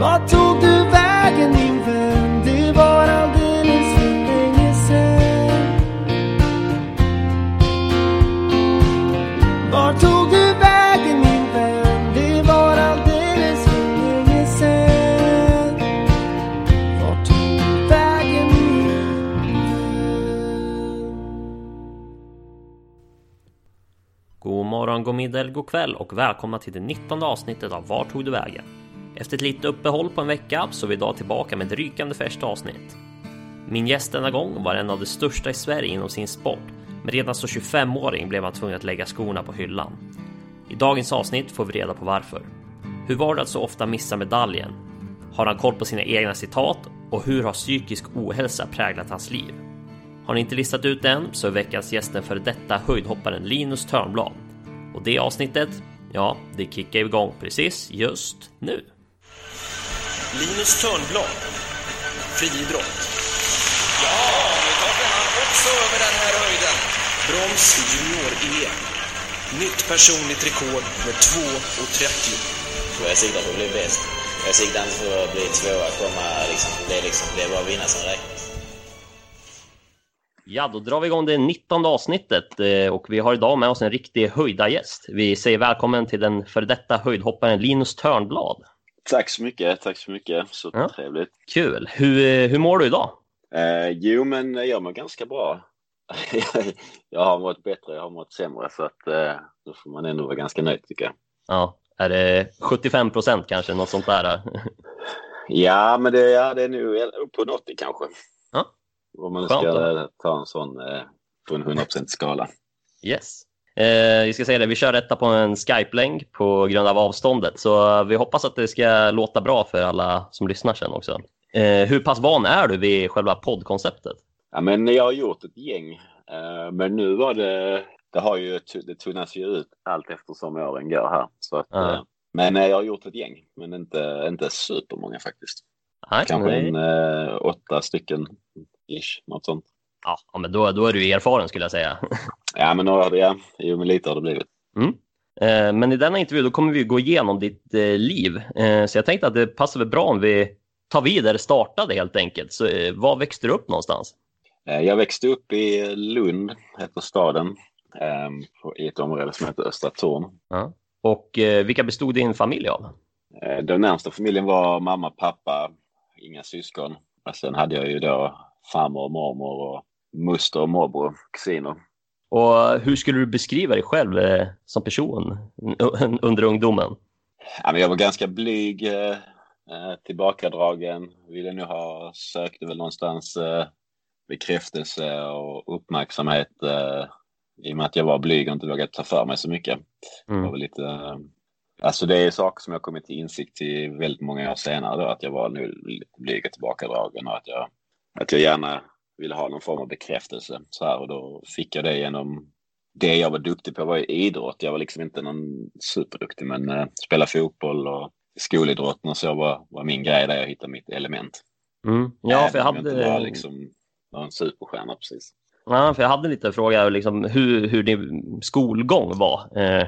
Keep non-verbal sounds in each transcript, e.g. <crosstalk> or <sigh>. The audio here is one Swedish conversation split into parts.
Vart tog du vägen min vän? Det var alldeles för länge sen. Vart tog du vägen min vän? Det var alldeles för länge sen. Vart tog du vägen min vän? God morgon, god middag god kväll och välkomna till det 19 avsnittet av Var tog du vägen? Efter ett litet uppehåll på en vecka så är vi idag tillbaka med ett rykande färskt avsnitt. Min gäst denna gång var en av de största i Sverige inom sin sport, men redan som 25-åring blev han tvungen att lägga skorna på hyllan. I dagens avsnitt får vi reda på varför. Hur var det att så ofta missa medaljen? Har han koll på sina egna citat? Och hur har psykisk ohälsa präglat hans liv? Har ni inte listat ut än så är veckans gästen för detta höjdhopparen Linus Törnblad. Och det avsnittet, ja, det kickar igång precis just nu. Linus Törnblad, friidrott. Ja, nu tar han också över den här höjden. Brons i junior-EM. Nytt personligt rekord med 2.30. Så jag siktar på att bli bäst. Jag siktar inte på att bli tvåa, komma liksom, det, är liksom, det är bara att vinna som räknas. Ja, då drar vi igång det 19 avsnittet eh, och vi har idag med oss en riktig höjdargäst. Vi säger välkommen till den före detta höjdhopparen Linus Törnblad. Tack så mycket, tack så mycket. Så Ja. trevligt. Kul! Hur, eh, hur mår du idag? Eh, jo, men jag mår ganska bra. <laughs> jag har mått bättre, jag har mått sämre, så att eh, då får man ändå vara ganska nöjd tycker jag. Ja, är det 75 procent kanske, något sånt där? <laughs> Ja, men det, ja, det är nog upp på 80 kanske. Ja. Om man Skönt ska då. eh, ta en sån eh, på en 100% skala. Yes. Eh, vi ska säga det, vi kör detta på en Skype-länk på grund av avståndet, så vi hoppas att det ska låta bra för alla som lyssnar sen också. Eh, hur pass van är du vid själva poddkonceptet? Ja, men jag har gjort ett gäng, eh, men nu var det, det har ju, det tunnas ju ut allt eftersom åren går här. Så att, eh, men eh, jag har gjort ett gäng, men inte, inte supermånga faktiskt. Nej, Kanske nej. en eh, åtta stycken ish, något sånt. Ja, ja, men då, då är du erfaren skulle jag säga. Ja, men några, ja, jo, men lite har det blivit. Eh, Men i denna intervju då kommer vi gå igenom ditt eh, liv. Eh, Så jag tänkte att det passar väl bra om vi tar vid där det startade helt enkelt. Så var växte du upp någonstans? Jag växte upp i Lund, heter staden, eh, på- i ett område som heter Östra Torn. Och eh, vilka bestod din familj av? Den närmsta familjen var mamma, pappa, inga syskon. Och sen hade jag ju då farmor och mormor och moster och morbror, kusiner. Och hur skulle du beskriva dig själv eh, som person un- <laughs> under ungdomen? Ja, men jag var ganska blyg, eh, eh, tillbakadragen. Ville nog ha, sökte väl någonstans eh, bekräftelse och uppmärksamhet eh, i och med att jag var blyg och inte vågade ta för mig så mycket. Det var Mm. lite, eh, alltså det är saker som jag kommit till insikt till väldigt många år senare då, att jag var nu lite blyg och tillbakadragen och att jag, att jag gärna ville ha någon form av bekräftelse så här och då fick jag det genom det jag var duktig på var ju idrott. Jag var liksom inte någon superduktig men eh, spela fotboll och skolidrotten och så var, var min grej där jag hittade mitt element. Mm. Ja, för jag Även om inte var hade, liksom någon superstjärna precis. ja, för jag hade lite fråga liksom, hur, hur din skolgång var. Eh,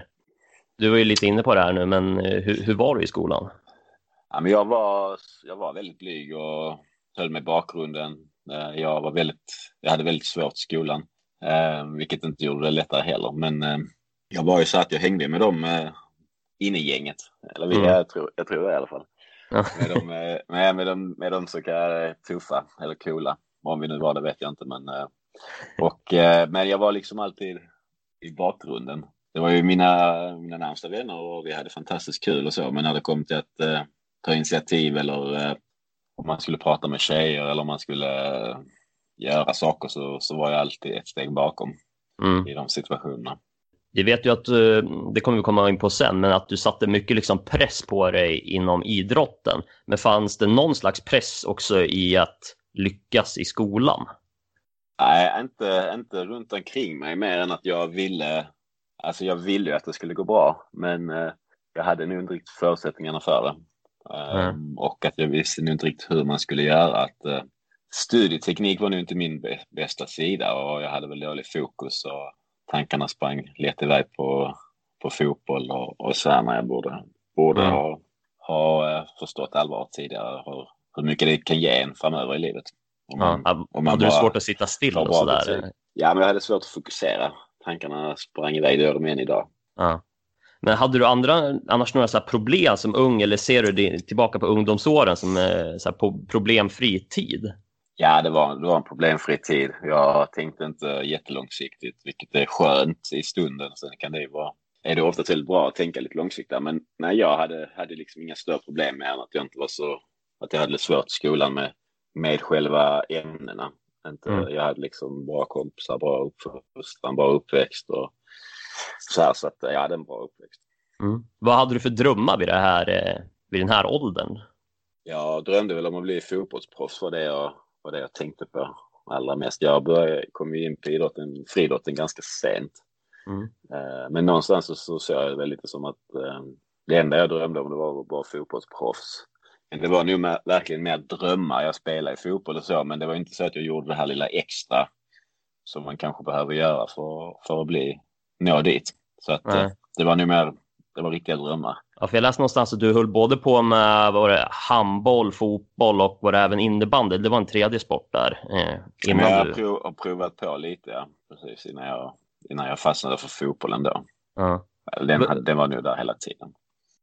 Du var ju lite inne på det här nu, men eh, hur, hur var du i skolan? Ja, men jag, var, jag var väldigt blyg och höll mig i bakgrunden. Eh, Jag, var väldigt, jag hade väldigt svårt i skolan, eh, vilket inte gjorde det lättare heller. Men eh, jag var ju så att jag hängde med dem inne i gänget. Eller Mm. jag, tror, jag tror det i alla fall. Ja. Med de, med, med, de, med de så kallade tuffa eller coola. Om vi nu var det vet jag inte. Men, och, men jag var liksom alltid i bakgrunden. Det var ju mina, mina närmsta vänner och vi hade fantastiskt kul och så. Men när det kom till att eh, ta initiativ eller om man skulle prata med tjejer eller om man skulle eh, göra saker så, så var jag alltid ett steg bakom Mm. i de situationerna. Vi vet ju att, eh, det kommer vi komma in på sen, men att du satte mycket liksom press på dig inom idrotten. Men fanns det någon slags press också i att lyckas i skolan? Nej, inte, inte runt omkring mig mer än att jag ville, alltså jag ville ju att det skulle gå bra, men eh, jag hade nog inte riktigt förutsättningarna för det. Ehm, Och att jag visste nog inte riktigt hur man skulle göra. Att, eh, studieteknik var nog inte min bä- bästa sida och jag hade väl dålig fokus och tankarna sprang lätt iväg på, på fotboll och, och så här när jag borde, borde Mm. ha, har eh, förstått allvaret tidigare. Hur, hur mycket det kan ge en framöver i livet. Om man, Ja. om man Hade du bara svårt att sitta still och sådär? betyg. Ja, men jag hade svårt att fokusera. Tankarna sprang iväg, det gör de än idag. Ja. Men hade du andra, annars några så problem som ung eller ser du det, tillbaka på ungdomsåren som eh, så här, problemfri tid? Ja, det var, det var en problemfri tid. Jag tänkte inte jättelångsiktigt, vilket är skönt i stunden. Sen kan det ju vara, är det ofta väldigt bra att tänka lite långsiktigt. Men nej, jag hade, hade liksom inga större problem med att jag inte var så, att jag hade det svårt i skolan med, med själva ämnena. Inte, Mm. Jag hade liksom bra kompisar, bra uppfostran, bra uppväxt och så här. Så att jag hade en bra uppväxt. Mm. Vad hade du för drömmar vid, det här, eh, vid den här åldern? Jag drömde väl om att bli fotbollsproffs var det jag, var det jag tänkte på allra mest. Jag började, kom ju in på idrotten, friidrotten ganska sent. Mm. Eh, Men någonstans så, så såg jag det väl lite som att eh, det enda jag drömde om det var att vara fotbollsproffs. Men det var nog med, verkligen mer drömmar. Jag spelade i fotboll och så, men det var inte så att jag gjorde det här lilla extra som man kanske behöver göra för, för att bli, nå dit. Så att eh, det var nog mer, det var riktiga drömmar. Ja, för jag läste någonstans att du höll både på med var det, handboll, fotboll och var det även innebandy. Det var en tredje sport där. Eh, innan jag har du... provat på lite, ja. Precis innan jag, innan jag fastnade för fotbollen då. Ja, Den, Men- den var nog där hela tiden.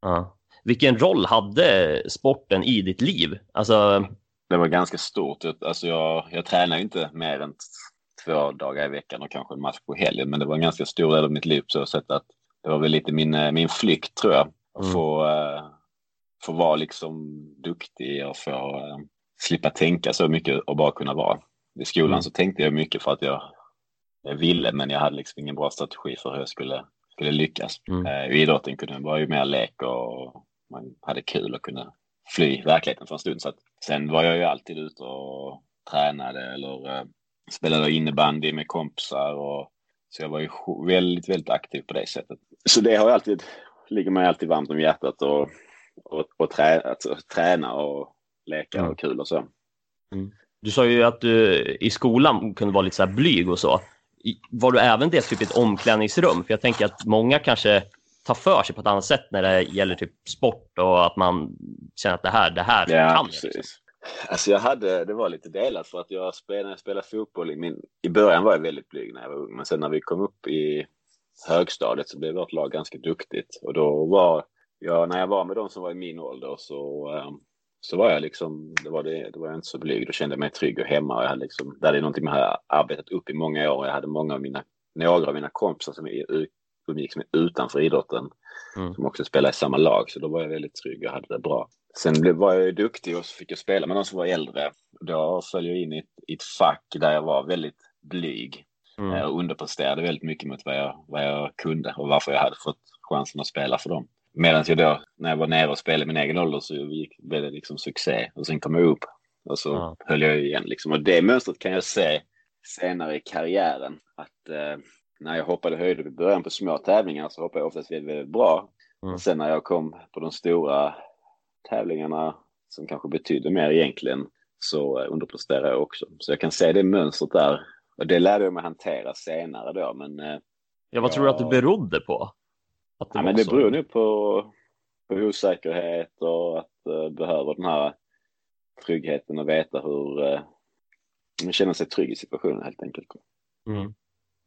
ja. Vilken roll hade sporten i ditt liv? Alltså, Det var ganska stort. Alltså jag, jag tränar ju inte mer än två dagar i veckan och kanske en match på helgen. Men det var en ganska stor del av mitt liv på så sätt att det var väl lite min, eh, min flykt tror jag. Att Mm. få, eh, få vara liksom duktig och få eh, slippa tänka så mycket och bara kunna vara. I skolan Mm. så tänkte jag mycket för att jag, jag ville men jag hade liksom ingen bra strategi för hur jag skulle, skulle lyckas. Mm. I idrotten kunde vara ju mer lek och man hade kul och kunde fly verkligheten för en stund. Så att, sen var jag ju alltid ute och tränade eller spelade innebandy med kompisar. Och, så jag var ju väldigt, väldigt aktiv på det sättet. Så det har ju alltid, ligger mig alltid varmt om hjärtat och, och, och trä, att, att träna och leka Mm. och kul och så. du sa ju att du i skolan kunde vara lite så här blyg och så. Var du även det typ i ett omklädningsrum? För jag tänker att många kanske tar för sig på ett annat sätt när det gäller typ sport och att man känner att det här, det här Ja, kan jag. precis. Liksom. Alltså jag hade, det var lite delat för att jag spelade, när jag spelade fotboll i min, i början var jag väldigt blyg när jag var ung, men sen när vi kom upp i högstadiet så blev vårt lag ganska duktigt. Och då var jag, när jag var med de som var i min ålder så, ehm, så var jag liksom, det var, det, det var jag inte så blyg, då kände jag mig trygg och hemma. Och jag hade liksom, det är någonting jag har arbetat upp i många år, jag hade många av mina, några av mina kompisar som umgicks med utanför idrotten Mm. som också spelade i samma lag. Så då var jag väldigt trygg och hade det bra. Sen var jag ju duktig och så fick jag spela med de som var äldre. Då föll jag in i ett, i ett fack där jag var väldigt blyg Mm. eh, och underpresterade väldigt mycket mot vad jag, vad jag kunde och varför jag hade fått chansen att spela för dem. Medan jag då, när jag var nere och spelade min egen ålder så gick, blev det liksom succé och sen kom jag upp och så Ja. höll jag igen liksom. Och det mönstret kan jag se senare i karriären att eh, när jag hoppade höjder i början på små tävlingar så hoppade jag oftast väldigt, väldigt bra. Mm. Och sen när jag kom på de stora tävlingarna som kanske betydde mer egentligen så eh, underpresterade jag också. Så jag kan se det mönstret där. Och det lärde jag mig hantera senare då. Men, eh, Ja, vad tror du att det Ja. berodde på? Att ja, var men det beror nu på, på osäkerhet och att uh, behöva den här tryggheten och veta hur uh, man känner sig trygg i situationen helt enkelt. Mm.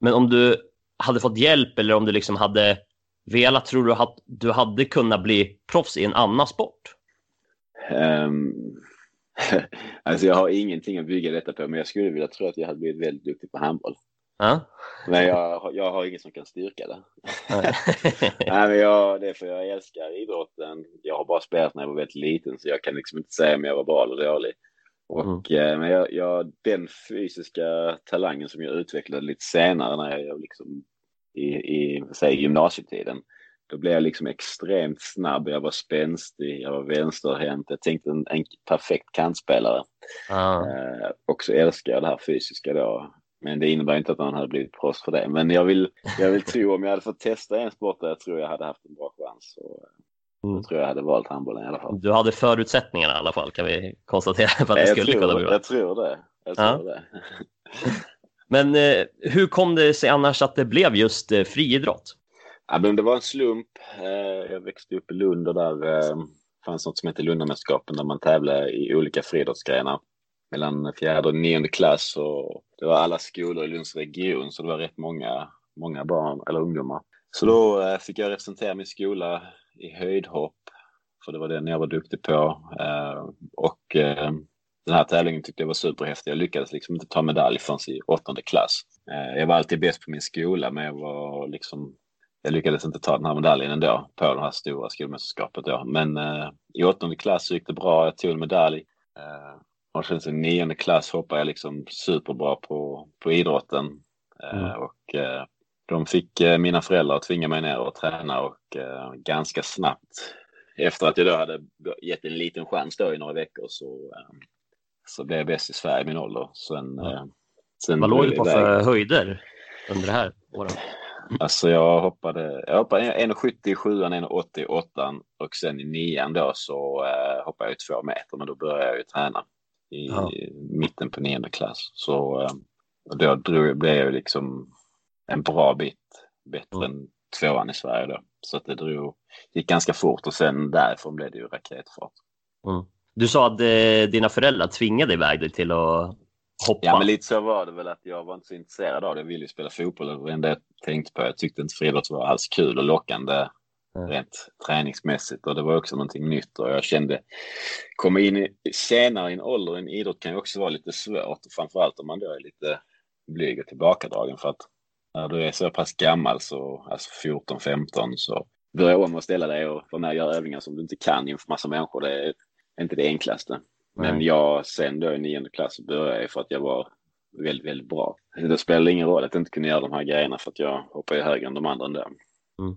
Men om du hade fått hjälp eller om du liksom hade velat, tror du att du hade kunnat bli proffs i en annan sport? Um, <laughs> alltså jag har ingenting att bygga detta på, men jag skulle vilja tro att jag hade blivit väldigt duktig på handboll. Ja? Men jag, har- jag har ingen som kan styrka det. Nej. <laughs> Nej, men jag, det är för jag älskar idrotten. Jag har bara spelat när jag var väldigt liten, så jag kan liksom inte säga om jag var bra eller dålig. Och, eh, men jag, jag, den fysiska talangen som jag utvecklade lite senare när jag liksom i, i säg, gymnasietiden, då blev jag liksom extremt snabb. Jag var spänstig, jag var vänsterhänt. Jag tänkte en, en perfekt kantspelare. Ja. Eh, och så älskar jag det här fysiska då. Men det innebär inte att man hade blivit proffs för det. Men jag vill, jag vill tro om jag hade fått testa en sport där jag tror jag hade haft en bra chans. Så, eh, Mm. Tror jag hade valt handbollen i alla fall. Du hade förutsättningarna i alla fall, kan vi konstatera, för att det jag, skulle kunna tror, bli bra. jag tror det. Jag tror Ja. det. Men eh, hur kom det sig annars att det blev just eh, friidrott? Ja, men det var en slump. Eh, jag växte upp i Lund och där eh, fanns något som hette Lundamästerskapen där man tävlade i olika friidrottsgrenar mellan fjärde och nionde klass och det var alla skolor i Lunds region så det var rätt många, många barn eller ungdomar. Så då eh, fick jag representera min skola i höjdhopp för det var den jag var duktig på och den här tävlingen tyckte jag var superhäftig. Jag lyckades liksom inte ta medalj förrän i åttonde klass. Jag var alltid bäst på min skola men jag var liksom jag lyckades inte ta den här medaljen ändå på det här stora skolmästerskapet då. Men eh, i åttonde klass gick det bra. Jag tog en medalj. Eh, och sen i nionde klass hoppade jag liksom superbra på, på idrotten. Eh, mm. Och eh, de fick eh, mina föräldrar att tvinga mig ner och träna och eh, ganska snabbt efter att jag då hade gett en liten chans då i några veckor så, så blev jag bäst i Sverige i min ålder. Sen, mm. sen Vad låg du på för höjder under det här året? <laughs> Alltså jag hoppade, jag hoppade 1,70 i sjuan, 1,80 i åttan och sen i nian då så uh, hoppade jag två meter men då började jag ju träna i ja. mitten på nionde klass. Så uh, då drog, blev jag liksom en bra bit bättre mm. än tvåan i Sverige då. Så att det drog, gick ganska fort och sen därifrån blev det ju raketfart. Mm. Du sa att eh, dina föräldrar tvingade iväg dig till att hoppa. Ja, men lite så var det väl att jag var inte så intresserad av det. Jag ville ju spela fotboll. Det var det enda jag tänkte på. Jag tyckte inte friidrott var alls kul och lockande mm. rent träningsmässigt och det var också någonting nytt och jag kände komma in i, senare i en ålder i en idrott kan ju också vara lite svårt framförallt om man då är lite blyg och tillbakadragen för att när du är så pass gammal så alltså 14 15 så börja om och ställa dig och vara med och göra övningar som du inte kan inför massa människor. Det är inte det enklaste. Men jag sen då i nionde klass började jag för att jag var väldigt, väldigt bra. Det spelade ingen roll att jag inte kunde göra de här grejerna för att jag hoppade högre än de andra ändå. Mm.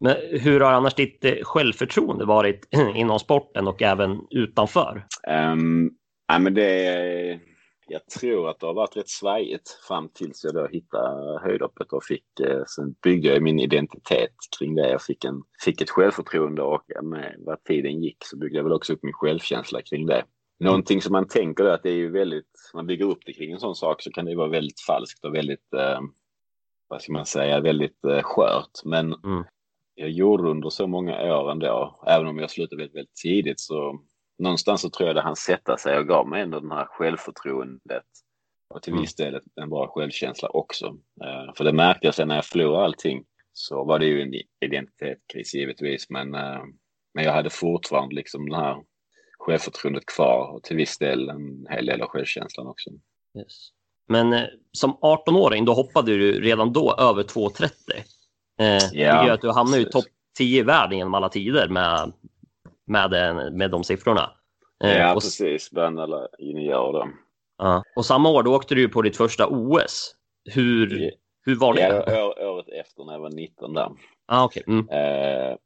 Men hur har annars ditt eh, självförtroende varit <clears throat> inom sporten och även utanför? Um, ja, men det, jag tror att det har varit rätt svajigt fram tills jag då hittade höjdhoppet och fick, eh, sen byggde jag min identitet kring det. Jag fick, en, fick ett självförtroende och med vad tiden gick så byggde jag väl också upp min självkänsla kring det. Någonting som man tänker att det är ju väldigt, man bygger upp det kring en sån sak så kan det vara väldigt falskt och väldigt, eh, vad ska man säga, väldigt eh, skört. Men mm. jag gjorde under så många år ändå, även om jag slutade väldigt, väldigt tidigt så någonstans så tror jag det han sätta sig och gav mig ändå det här självförtroendet och till mm. viss del en bra självkänsla också. Uh, för det märkte jag sen när jag förlorade allting så var det ju en identitetskris givetvis men, uh, men jag hade fortfarande liksom den här självförtroendet kvar och till viss del en hel del av självkänslan också. Yes. Men eh, som 18-åring, då hoppade du redan då över 2,30. Eh, ja, att du hamnade i topp 10 i världen genom alla tider med, med, den, med de siffrorna. Eh, ja, och, precis. Bland alla juniorer. Uh, och samma år, då åkte du på ditt första OS. Hur, yeah. hur var det? Ja, år, året efter när jag var 19 där. Ah, okay. Mm. Eh,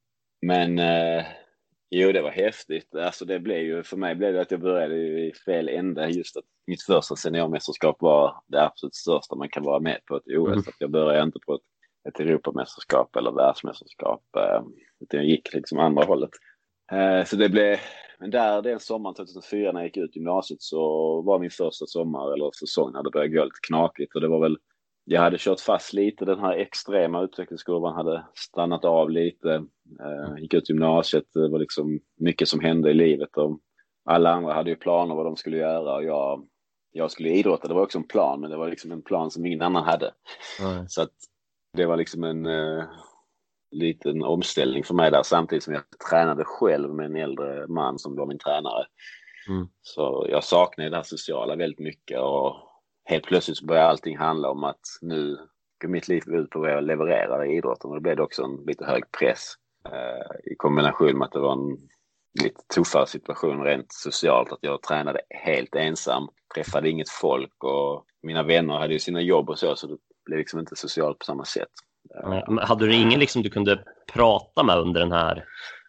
men eh, Jo, det var häftigt. Alltså det blev ju, för mig blev det att jag började i fel ände. Just att mitt första seniormästerskap var det absolut största man kan vara med på ett OS. Mm. Att jag började inte på ett, ett Europamästerskap eller världsmästerskap. Eh, utan jag gick liksom andra hållet. Eh, så det blev, men där den sommaren 2004 när jag gick ut gymnasiet så var min första sommar eller säsong när det började gå lite knakigt. Och det var väl jag hade kört fast lite, den här extrema utvecklingskurvan hade stannat av lite. Eh, gick ut gymnasiet, det var liksom mycket som hände i livet och alla andra hade ju planer vad de skulle göra och jag, jag skulle idrotta. Det var också en plan, men det var liksom en plan som ingen annan hade. Mm. Så att det var liksom en eh, liten omställning för mig där samtidigt som jag tränade själv med en äldre man som var min tränare. Mm. Så jag saknade det här sociala väldigt mycket och helt plötsligt så började allting handla om att nu går mitt liv ut på vad jag levererar i idrotten och då blev det också en lite hög press eh, i kombination med att det var en lite tuffare situation rent socialt att jag tränade helt ensam, träffade inget folk och mina vänner hade ju sina jobb och så så det blev liksom inte socialt på samma sätt. Men hade du ingen liksom du kunde prata med under den här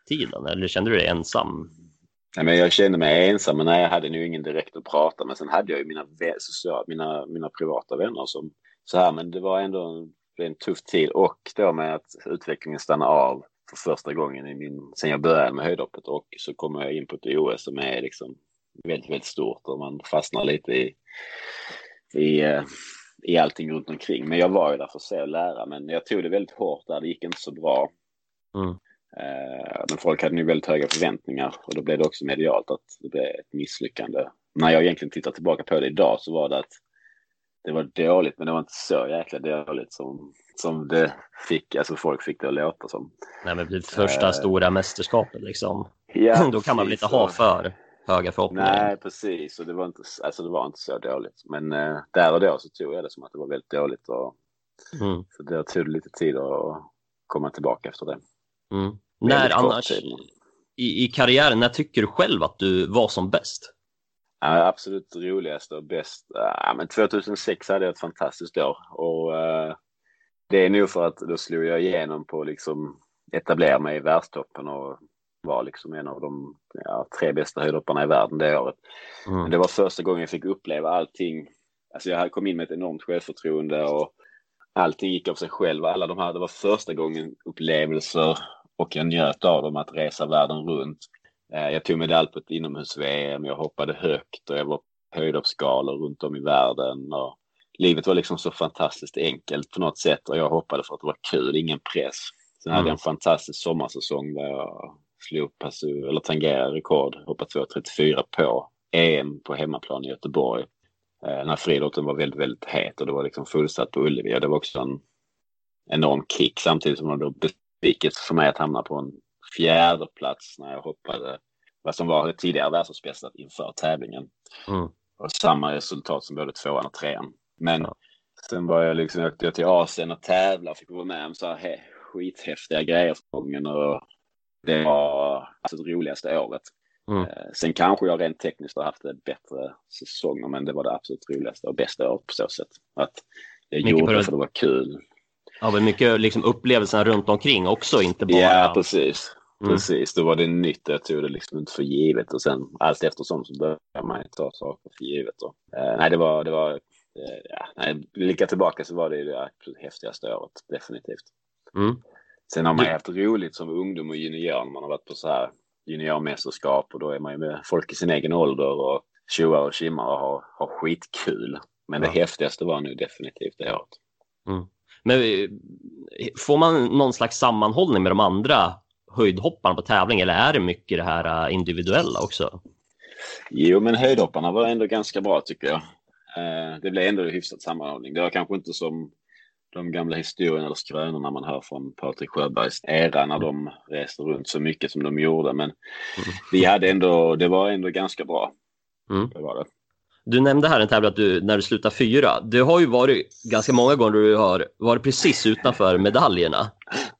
tiden eller kände du dig ensam? Nej, men jag kände mig ensam, men nej, jag hade nog ingen direkt att prata med. Sen hade jag ju mina, social, mina, mina privata vänner som så här, men det var ändå en, en tuff tid och då med att utvecklingen stannade av för första gången i min, sen jag började med höjdhoppet och så kommer jag in på ett OS som är liksom väldigt, väldigt stort och man fastnar lite i, i, eh, i allting runt omkring. Men jag var ju där för att se och lära, men jag tog det väldigt hårt där. Det gick inte så bra. Mm. Eh, men folk hade nu väldigt höga förväntningar och då blev det också medialt att det blev ett misslyckande. När jag egentligen tittar tillbaka på det idag så var det att det var dåligt, men det var inte så jäkla dåligt som, som det fick, alltså folk fick det att låta som. Nej, men det första Eh. stora mästerskapet liksom. Ja, <laughs> Då kan man väl inte ha för höga förhoppningar. Nej, precis. Och det var inte, alltså det var inte så dåligt. Men eh, där och då så tog jag det som att det var väldigt dåligt. Och, Mm, så det tog lite tid att komma tillbaka efter det. Mm. När annars men- i, i karriären, när tycker du själv att du var som bäst? Ja, absolut roligaste och bäst. Ja, men 2006 hade jag ett fantastiskt år. Och eh, det är nog för att då slog jag igenom på liksom etablera mig i världstoppen och var liksom en av de ja, tre bästa höjdhopparna i världen det året. Men Mm. det var första gången jag fick uppleva allting. Alltså jag kom in med ett enormt självförtroende och allting gick av sig själv. Alla de här, det var första gången upplevelser och jag njöt av dem att resa världen runt. Eh, Jag tog medalj på ett inomhus-VM, jag hoppade högt och jag var på höjdhoppsskalor runt om i världen. Och livet var liksom så fantastiskt enkelt på något sätt och jag hoppade för att det var kul, ingen press. Sen hade Mm. jag en fantastisk sommarsäsong där jag slog eller tangerade rekord, hoppade 2.34 på EM på hemmaplan i Göteborg. Eh, när friidrotten var väldigt, väldigt het och det var liksom fullsatt på Ullevi och det var också en enorm kick samtidigt som det var besvikelse för mig att hamna på en fjärde plats när jag hoppade vad som var det tidigare världsbästa inför tävlingen. Mm. Och samma resultat som både tvåan och trean. Men Ja. sen var jag liksom, åkte jag till Asien och tävla och fick vara med om så här he, skithäftiga grejer för gången och det var alltså det roligaste året. Mm. Eh, Sen kanske jag rent tekniskt har haft bättre säsonger men det var det absolut roligaste och bästa året på så sätt. Att jag Mycket gjorde det det- för det var kul. Ja, men mycket liksom upplevelserna runt omkring också, inte bara... Ja, precis. Mm. Precis, då var det nytt och jag tog det liksom inte för givet och sen allt eftersom så började man ta saker för givet. Och, eh, nej, det var, det var, eh, ja, nej, blicka tillbaka så var det det absolut häftigaste året, definitivt. Mm. Sen har man Du- haft roligt som ungdom och junior när man har varit på så här juniormästerskap och då är man ju med folk i sin egen ålder och tjoar och tjimmar och har, har skitkul. Men Ja. det häftigaste var nu definitivt det året. Men eh, får man någon slags sammanhållning med de andra höjdhopparna på tävling eller är det mycket det här eh, individuella också? Jo, men höjdhopparna var ändå ganska bra tycker jag. Eh, det blev ändå hyfsat sammanhållning. Det var kanske inte som de gamla historierna eller skrönorna man hör från Patrik Sjöbergs era när de reste runt så mycket som de gjorde. Men vi hade ändå, det var ändå ganska bra. Mm. Det var det. Du nämnde här en tävling att du, när du slutade fyra. Det har ju varit ganska många gånger du har varit precis utanför medaljerna.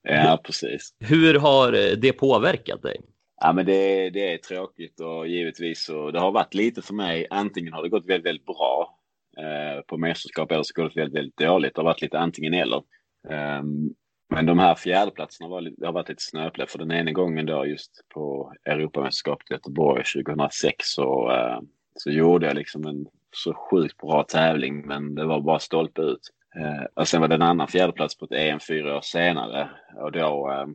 Ja, precis. Hur har eh, det påverkat dig? Ja, men det, det är tråkigt och givetvis så det har varit lite för mig. Antingen har det gått väldigt, väldigt bra eh, på mästerskap eller så går det väldigt, väldigt dåligt. Det har varit lite antingen eller. Ehm, men de här fjärdeplatserna var, det har varit lite snöpliga för den ena gången då just på Europamästerskapet i Göteborg 2006 så, eh, så gjorde jag liksom en så sjukt bra tävling men det var bara stolpe ut. Eh, och sen var det en annan fjärdeplats på ett EM fyra år senare och då eh,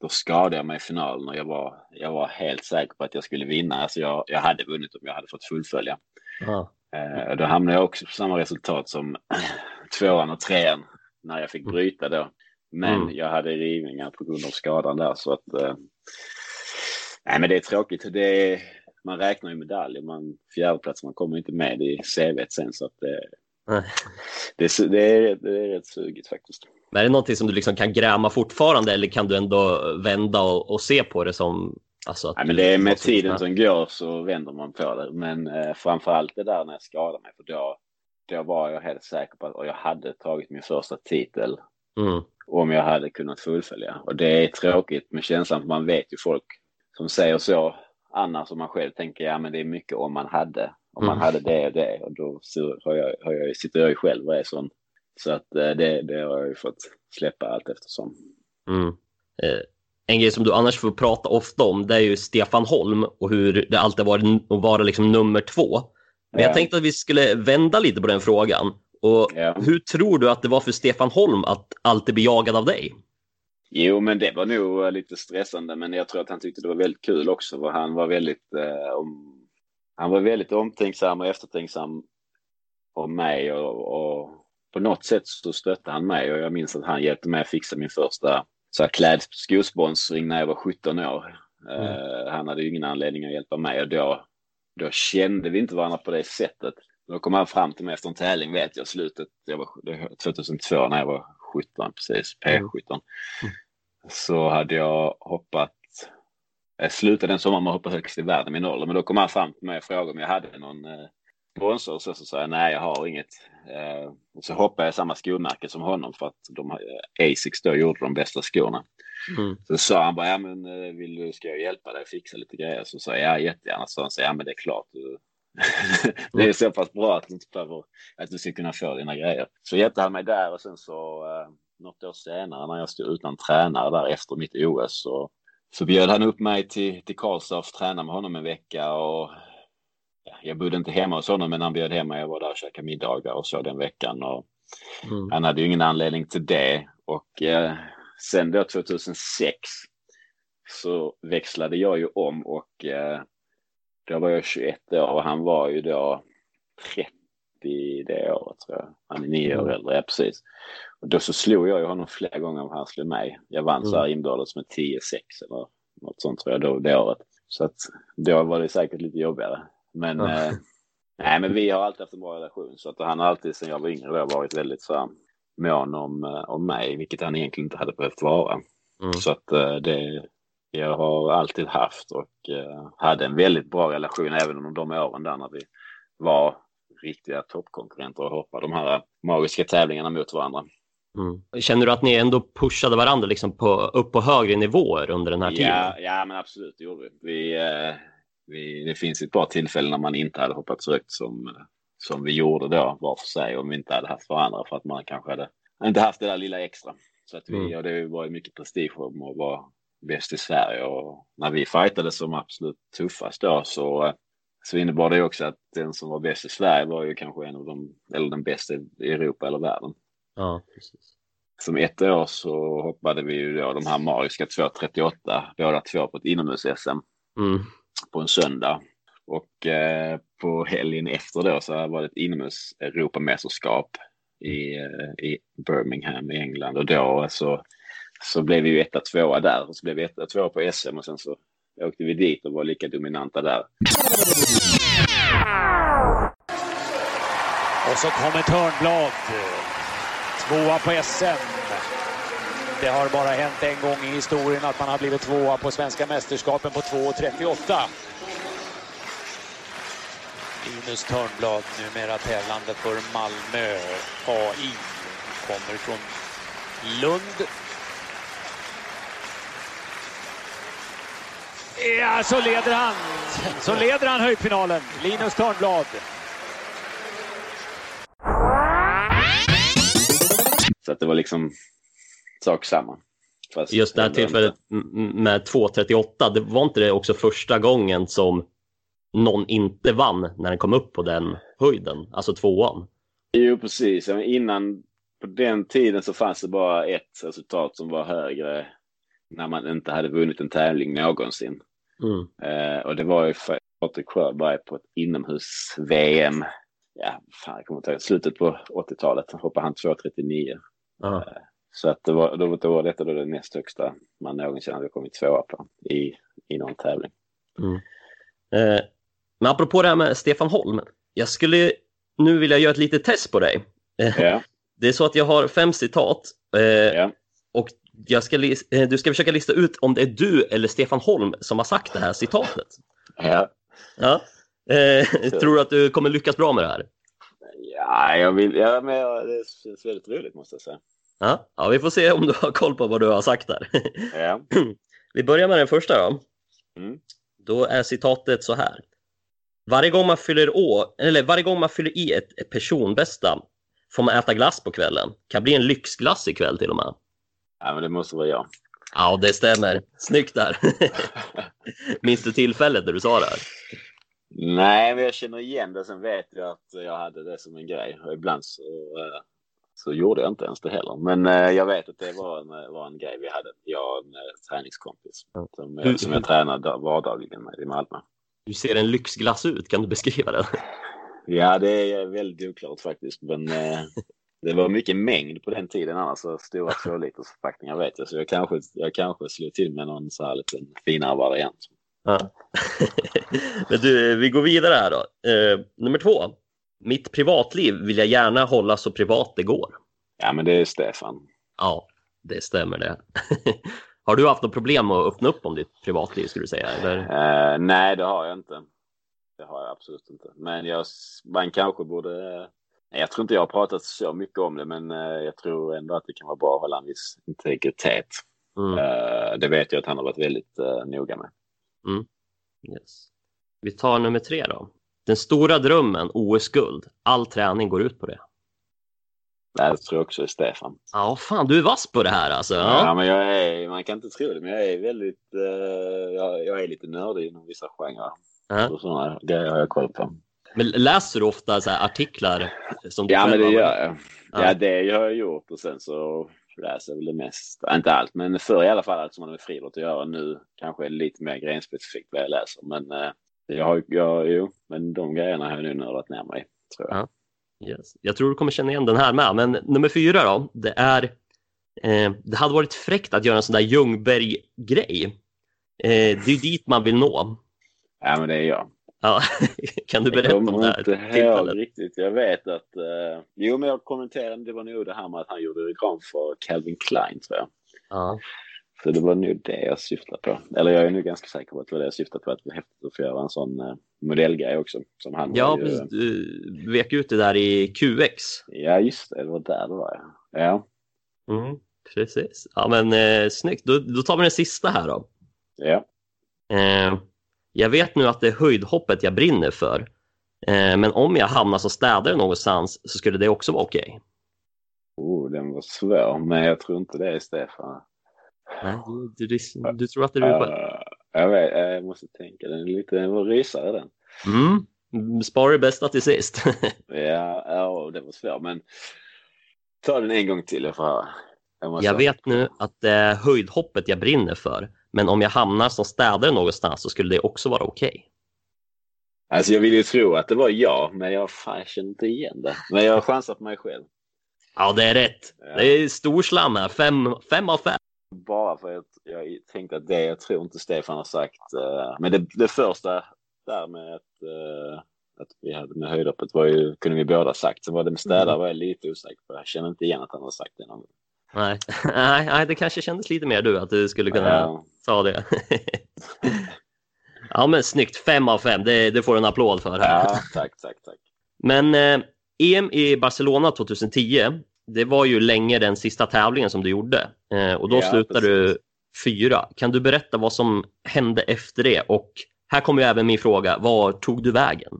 då skadade jag mig i finalen och jag var, jag var helt säker på att jag skulle vinna. Alltså jag, jag hade vunnit om jag hade fått fullfölja. Ja. Eh, då hamnade jag också på samma resultat som <clears throat> tvåan och trean när jag fick bryta då. Men Mm. jag hade rivningar på grund av skadan där så att eh, Nej men det är tråkigt. Det är, man räknar ju medaljer. Man, fjärdeplats, man kommer inte med i CVt sen så att det, Nej. det, är su- det, är, det är rätt sugigt faktiskt. Men är det någonting som du liksom kan gräma fortfarande eller kan du ändå vända och, och se på det som... Alltså Nej, men det är med tiden som går så vänder man på det. Men eh, framför allt det där när jag skadade mig. För då, då var jag helt säker på att och jag hade tagit min första titel Mm. om jag hade kunnat fullfölja. Och det är tråkigt med känslan för man vet ju folk som säger så. Annars som man själv tänker, ja men det är mycket om man hade. Om man Mm. hade det och det och då så har jag, har jag, sitter jag ju själv och är sån. Så att eh, det, det har jag ju fått släppa allt eftersom. Mm. Eh, en grej som du annars får prata ofta om det är ju Stefan Holm och hur det alltid varit att vara liksom nummer två. Men jag Ja. tänkte att vi skulle vända lite på den frågan. Och Ja. Hur tror du att det var för Stefan Holm att alltid bli jagad av dig? Jo, men det var nog eh, lite stressande, men jag tror att han tyckte det var väldigt kul också, för han var väldigt, eh, om, han var väldigt omtänksam och eftertänksam om mig och, och på något sätt så stötte han mig och jag minns att han hjälpte mig att fixa min första så här klädskosponsring när jag var 17 år. Uh, han hade ju ingen anledning att hjälpa mig och då, då kände vi inte varandra på det sättet. Då kom han fram till mig efter en tävling, vet jag, slutet, jag var 2002 när jag var 17, precis, P17. Mm. Så hade jag hoppat, jag slutade den sommaren med att hoppa högst i världen min ålder, men då kom han fram till mig och frågade om jag hade någon eh, sponsor och så, så sa jag nej, jag har inget. Eh, och så hoppade jag samma skomärke som honom för att de, eh, Asics då gjorde de bästa skorna. Mm. Så sa han bara, ja men eh, vill du, ska jag hjälpa dig fixa lite grejer? Så sa jag, ja jättegärna. Så han sa, ja men det är klart. Du, <laughs> det är så pass bra att du, inte behöver, att du ska kunna få dina grejer. Så hjälpte han mig där och sen så eh, något år senare när jag stod utan tränare där efter mitt OS så, så bjöd han upp mig till, till Karlstad och träna med honom en vecka och ja, jag bodde inte hemma hos honom men han bjöd hem mig. Jag var där och käkade middagar och så den veckan och mm. han hade ju ingen anledning till det och eh, sen då 2006 så växlade jag ju om och eh, då var jag 21 år och han var ju då 30 det året tror jag. Han är nio år mm. äldre, ja precis. Och då så slog jag ju honom flera gånger om han slog mig. Jag vann mm. så här mm. inbördes med 10-6 eller något sånt tror jag då, det året. Så att då var det säkert lite jobbigare. Men, mm. eh, nej, men vi har alltid haft en bra relation så att han har alltid sedan jag var yngre då varit väldigt så här, mån om, eh, om mig, vilket han egentligen inte hade behövt vara. Mm. Så att eh, det, jag har alltid haft och eh, hade en väldigt bra relation även under de åren där när vi var riktiga toppkonkurrenter och hoppade de här magiska tävlingarna mot varandra. Mm. Känner du att ni ändå pushade varandra liksom på, upp på högre nivåer under den här tiden? Ja, ja men absolut, det gjorde vi. vi, eh, vi det finns ett par tillfällen när man inte hade hoppat så högt som, som vi gjorde då var för sig om vi inte hade haft varandra för att man kanske hade inte haft det där lilla extra. Så att vi, mm. och det var ju mycket prestige om att vara bäst i Sverige och när vi fightade som absolut tuffast då så, så innebar det också att den som var bäst i Sverige var ju kanske en av de, eller den bästa i Europa eller världen. Ja, precis. Som ett år så hoppade vi ju då de här magiska 2.38, båda två på ett inomhus-SM mm. på en söndag. Och eh, på helgen efter då så var det ett inomhus-Europamästerskap i, eh, i Birmingham i England och då så så blev vi ju etta, tvåa där och så blev vi etta, tvåa på SM och sen så åkte vi dit och var lika dominanta där. Och så kommer Törnblad. Tvåa på SM. Det har bara hänt en gång i historien att man har blivit tvåa på svenska mästerskapen på 2.38. Linus Törnblad, numera tävlande för Malmö AI, kommer från Lund Ja, så leder han. Så leder han höjdfinalen. Linus Törnblad. Så att det var liksom sak samma. Fast Just det här tillfället med 2.38, det var inte det också första gången som någon inte vann när den kom upp på den höjden, alltså tvåan? Jo, precis. Innan, på den tiden så fanns det bara ett resultat som var högre när man inte hade vunnit en tävling någonsin. Mm. Eh, och det var ju för Patrik Sjöberg på ett inomhus-VM. Ja, fan, jag kommer inte ihåg. Slutet på 80-talet hoppade han 2.39. Eh, så att det var, då, då var detta då det näst högsta man någonsin hade kommit tvåa på i, i någon tävling. Mm. Eh, men apropå det här med Stefan Holm. Jag skulle nu vilja göra ett litet test på dig. Ja. <laughs> Det är så att jag har fem citat. Eh, ja. Och ska, eh, du ska försöka lista ut om det är du eller Stefan Holm som har sagt det här citatet. Ja. ja. Eh, <laughs> tror du att du kommer lyckas bra med det här? Ja, jag vill, ja, men det känns väldigt roligt måste jag säga. Ja, ja, vi får se om du har koll på vad du har sagt där. Ja. <clears throat> Vi börjar med den första då. Mm. Då är citatet så här. Varje gång man fyller, å, eller varje gång man fyller i ett, ett personbästa får man äta glass på kvällen. Kan bli en lyxglass ikväll till och med. Ja, men det måste vara jag. Ja, det stämmer. Snyggt där. <laughs> Minns du tillfället när du sa det? Här? Nej, men jag känner igen det. Sen vet jag att jag hade det som en grej. Och ibland så, eh, så gjorde jag inte ens det heller. Men eh, jag vet att det var en, var en grej vi hade. Jag och en eh, träningskompis som, som jag tränade vardagligen med i Malmö. Hur ser en lyxglass ut? Kan du beskriva den? Ja, det är väldigt oklart faktiskt. Men <laughs> Det var mycket mängd på den tiden annars, så stora två liters förpackningar vet jag. Så jag kanske, jag kanske slog till med någon så här liten finare variant. Ja. <laughs> Men du, vi går vidare här då. Eh, nummer två. Mitt privatliv vill jag gärna hålla så privat det går. Ja, men det är Stefan. Ja, det stämmer det. <laughs> har du haft något problem att öppna upp om ditt privatliv skulle du säga? Eller? Eh, nej, det har jag inte. Det har jag absolut inte. Men jag, man kanske borde... Jag tror inte jag har pratat så mycket om det, men eh, jag tror ändå att det kan vara bra att hålla en viss integritet. Mm. Eh, det vet jag att han har varit väldigt eh, noga med. Mm. Yes. Vi tar nummer tre då. Den stora drömmen, OS-guld. All träning går ut på det. Det tror jag också är Stefan. Ja, fan, du är vass på det här alltså. Ja, Ja. men jag är, man kan inte tro det, men jag är väldigt, eh, jag, jag är lite nördig inom vissa genrer. Ja. Och sådana grejer har jag koll på. Men läser du ofta så artiklar som du Ja, men det gör jag. Ja. Ja, det har jag gjort och sen så läser jag väl det mest. Inte allt, men förr i alla fall allt som har med friidrott att göra. Nu kanske är lite mer grenspecifikt vad jag läser. Men eh, jag har, jag, jo, men de grejerna har jag nu nördat ner mig, tror jag. Ja. Yes. Jag tror du kommer känna igen den här med. Men nummer fyra då, det är eh, det hade varit fräckt att göra en sån där Ljungberg-grej. Eh, det är ju dit man vill nå. Ja, men det är jag. Ja. <laughs> kan du berätta jag om det här inte ihåg riktigt. Jag vet att, eh, jo men jag kommenterade, det var nog det här med att han gjorde reklam för Calvin Klein tror jag. Ja. Så det var nog det jag syftade på. Eller jag är nu ganska säker på att det var det jag syftade på, att det var häftigt att få göra en sån eh, modellgrej också. Som han Ja, ju, precis. Du vek ut det där i QX. Ja, just det, det var där det var ja. Ja, Mm, precis. Ja, men eh, snyggt. Då, då tar vi den sista här då. ja. Eh, jag vet nu att det är höjdhoppet jag brinner för. Eh, men om jag hamnar som städare någonstans så skulle det också vara okej. Oh, den var svår, men jag tror inte det är Stefan. Nej, du, du, du, tror att det är du? Uh, jag, vet, eh, jag måste tänka, den är lite, den var rysare den. Mm. Spara det bästa till sist. <laughs> Ja, ja, det var svår, men ta den en gång till, jag får höra. Jag, jag vet nu att det är höjdhoppet jag brinner för. Men om jag hamnar som städare någonstans så skulle det också vara okej. Alltså jag vill ju tro att det var jag, men jag fan, jag känner inte igen det. Men jag chansar på mig själv. Ja, det är rätt. Ja. Det är stor slam här. Fem, fem av fem. Bara för att jag tänkte att det, jag tror inte Stefan har sagt. eh, men det, det första där med att, eh, att vi hade med höjdhoppet var ju, kunde vi båda sagt. Sen var det med städare var jag lite osäker på. Jag känner inte igen att han har sagt det någon gång. Nej. <laughs> nej, nej, det kanske kändes lite mer du att du skulle kunna Ja. Ta det. <laughs> ja, men snyggt. Fem av fem. Det, det får du en applåd för. Här. Ja, tack, tack, tack. Men eh, EM i Barcelona 2010, det var ju länge den sista tävlingen som du gjorde. Eh, och då Ja, slutade du precis. fyra. Kan du berätta vad som hände efter det? Och här kommer ju även min fråga, var tog du vägen?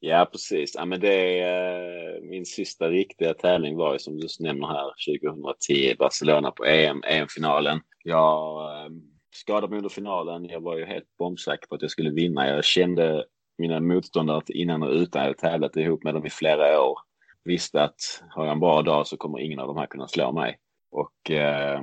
Ja, precis. Ja, men det, är, min sista riktiga tävling var ju som du nämner här 2010 i Barcelona på EM, EM-finalen. Jag eh, skadade mig under finalen. Jag var ju helt bombsäker på att jag skulle vinna. Jag kände mina motståndare innan och utan. Jag tävlat ihop med dem i flera år. Visste att har jag en bra dag så kommer ingen av de här kunna slå mig. Och eh,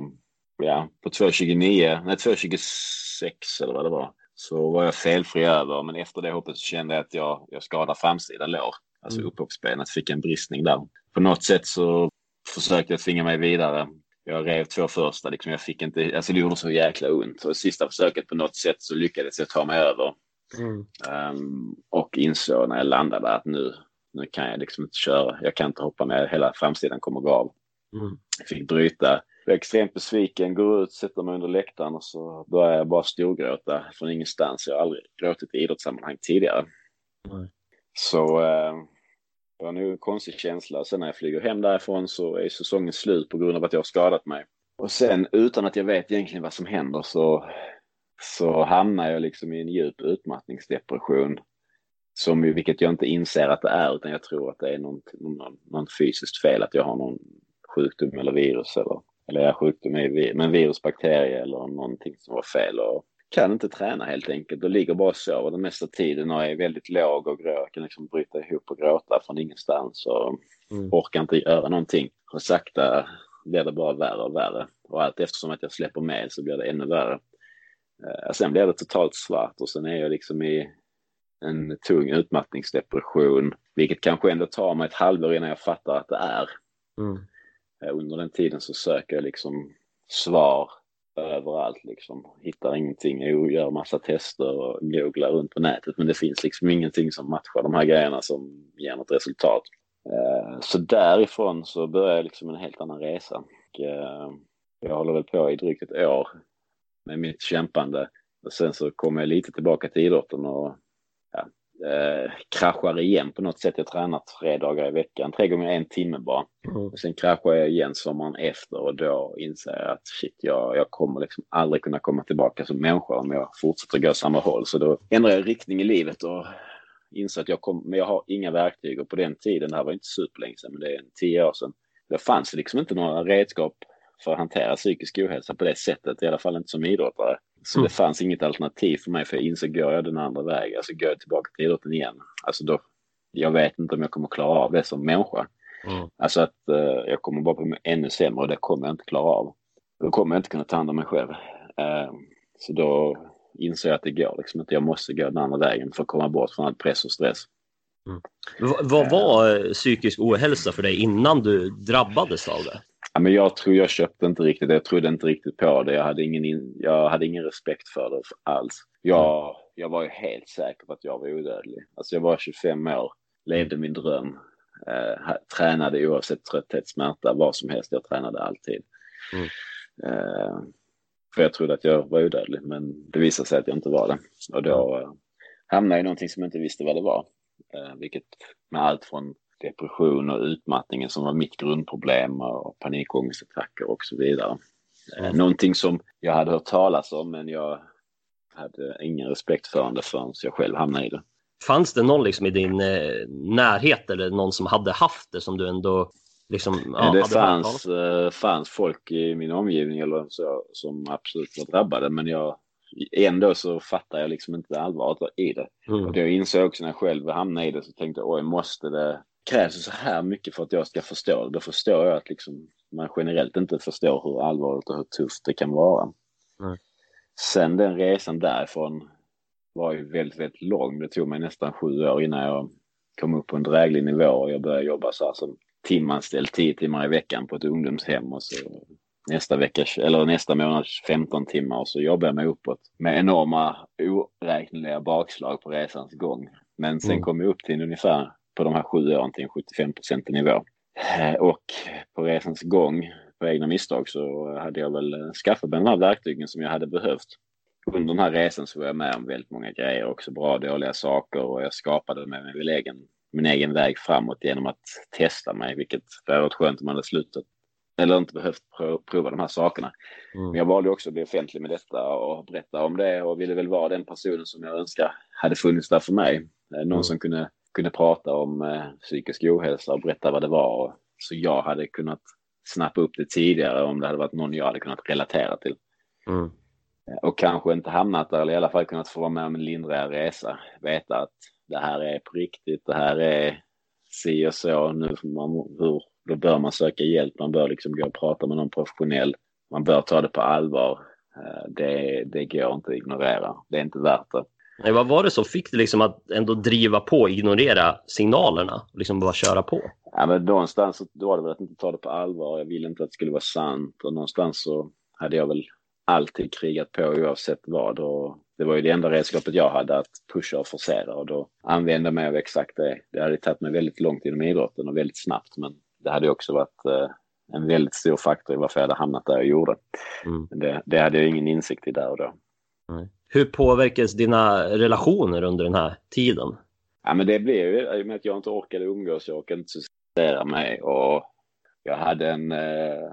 ja, på 2.29, nej 2.26 eller vad det var, så var jag felfri över. Men efter det hoppet så kände jag att jag, jag skadade framsida lår. Alltså Mm. upphoppsbenet fick en bristning där. På något sätt så försökte jag tvinga mig vidare. Jag rev två första, liksom jag fick inte, alltså det gjorde så jäkla ont. Så sista försöket på något sätt så lyckades jag ta mig över. Ehm, och insåg när jag landade att nu, nu kan jag liksom inte köra. Jag kan inte hoppa med, hela framsidan kommer gå av. Mm. Jag fick bryta. Jag är extremt besviken, går ut, sätter mig under läktaren och så börjar jag bara storgråta från ingenstans. Jag har aldrig gråtit i idrottssammanhang tidigare. Nej. Så eh, det var nog en konstig känsla. Sen när jag flyger hem därifrån så är säsongen slut på grund av att jag har skadat mig. Och sen utan att jag vet egentligen vad som händer så, så hamnar jag liksom i en djup utmattningsdepression. Som ju, vilket jag inte inser att det är utan jag tror att det är någon, någon, någon fysiskt fel. Att jag har någon sjukdom eller virus eller, eller jag sjukdom är vi- men virus, bakterie eller någonting som var fel. Och kan inte träna helt enkelt och ligger bara och sover den mesta tiden och är väldigt låg och grå. Jag kan liksom bryta ihop och gråta från ingenstans och Mm. orkar inte göra någonting. Och sakta blir det bara värre och värre. Och allt eftersom att jag släpper med så blir det ännu värre. Eh, sen blir det totalt svart och sen är jag liksom i en tung utmattningsdepression. Vilket kanske ändå tar mig ett halvår innan jag fattar att det är. Mm. Eh, Under den tiden så söker jag liksom svar överallt liksom. Hittar ingenting, jag gör massa tester och googlar runt på nätet men det finns liksom ingenting som matchar de här grejerna som ger något resultat. Eh, så därifrån så börjar jag liksom en helt annan resa. Och, eh, Jag håller väl på i drygt ett år med mitt kämpande. Och sen så kommer jag lite tillbaka till idrotten och eh, kraschar igen på något sätt. Jag tränar tre dagar i veckan, tre gånger en timme bara. Mm. Och sen kraschar jag igen sommaren efter och då inser jag att shit, jag, jag kommer liksom aldrig kunna komma tillbaka som människa om jag fortsätter gå samma håll. Så då ändrar jag riktning i livet och inser att jag, kom, men jag har inga verktyg och på den tiden, det här var inte superlänge sedan, men det är en tio år sedan, då fanns det liksom inte några redskap för att hantera psykisk ohälsa på det sättet, i alla fall inte som idrottare. Så Mm. det fanns inget alternativ för mig, för jag insåg, går jag den andra vägen, alltså går jag tillbaka till idrotten igen, alltså då, jag vet inte om jag kommer klara av det som människa. Mm. Alltså att eh, jag kommer bara bli ännu sämre och det kommer jag inte klara av. Då kommer jag inte kunna ta hand om mig själv. Eh, så då inser jag att det går liksom inte. Jag måste gå den andra vägen för att komma bort från all press och stress. V- vad var eh, psykisk ohälsa för dig innan du drabbades av det? Ja, men jag tror jag köpte inte riktigt det. Jag trodde inte riktigt på det. Jag hade ingen, in, jag hade ingen respekt för det alls. Jag, jag var ju helt säker på att jag var odödlig. Alltså jag var 25 år, levde min dröm. Eh, tränade oavsett trötthet, smärta, vad som helst. Jag tränade alltid. Mm. Eh, för jag trodde att jag var odödlig, men det visade sig att jag inte var det. Och då eh, hamnade jag i någonting som jag inte visste vad det var. Eh, vilket med allt från depression och utmattningen som var mitt grundproblem och panikångestattacker och så vidare. Eh, Mm. Någonting som jag hade hört talas om men jag hade ingen respekt för det förrän jag själv hamnade i det. Fanns det någon liksom i din eh, närhet eller någon som hade haft det som du ändå liksom, ja, det fanns, eh, fanns folk i min omgivning eller så, som absolut var drabbade men jag, ändå så fattar jag liksom inte allvaret i det. om? Och Mm. det insåg jag också när jag själv hamnade i det så tänkte jag oj måste det krävs det så här mycket för att jag ska förstå det. Då förstår jag att liksom man generellt inte förstår hur allvarligt och hur tufft det kan vara. Nej. Sen den resan därifrån var ju väldigt, väldigt lång. Det tog mig nästan sju år innan jag kom upp på en dräglig nivå och jag började jobba så här som timanställd tio timmar i veckan på ett ungdomshem och så nästa vecka eller nästa månad 15 timmar och så jobbade jag mig uppåt med enorma oräkneliga bakslag på resans gång. Men sen Mm. kom jag upp till ungefär på de här sju åren till en 75 procentig nivå. Eh, Och på resans gång, på egna misstag, så hade jag väl eh, skaffat mig de här verktygen som jag hade behövt. Under den här resan så var jag med om väldigt många grejer, också bra och dåliga saker och jag skapade mig min egen, min egen väg framåt genom att testa mig, vilket hade varit skönt om man hade slutat eller inte behövt pro- prova de här sakerna. Mm. Men jag valde också att bli offentlig med detta och berätta om det och ville väl vara den personen som jag önskar hade funnits där för mig. Eh, Någon Mm. som kunde, kunde prata om eh, psykisk ohälsa och berätta vad det var. Så jag hade kunnat snappa upp det tidigare om det hade varit någon jag hade kunnat relatera till. Mm. Eh, Och kanske inte hamnat där eller i alla fall kunnat få vara med om en lindrigare resa. Veta att det här är på riktigt, det här är si och så. Nu får man, hur, då bör man söka hjälp, man bör liksom gå och prata med någon professionell. Man bör ta det på allvar. Eh, Det, det går inte att ignorera. Det är inte värt det. Nej, vad var det som fick dig liksom att ändå driva på, ignorera signalerna och liksom bara köra på? Ja, men någonstans då var det väl att inte ta det på allvar. Jag ville inte att det skulle vara sant och någonstans så hade jag väl alltid krigat på oavsett vad. Och det var ju det enda redskapet jag hade att pusha och forcera och då använde jag mig av exakt det. Det hade tagit mig väldigt långt inom idrotten och väldigt snabbt men det hade också varit eh, en väldigt stor faktor i varför jag hade hamnat där jag gjorde. Mm. Det, det hade jag ingen insikt i där och då. Hur påverkades dina relationer under den här tiden? Ja, men det blev ju i och med att jag inte orkade umgås, jag orkade inte socialisera mig och jag hade en eh,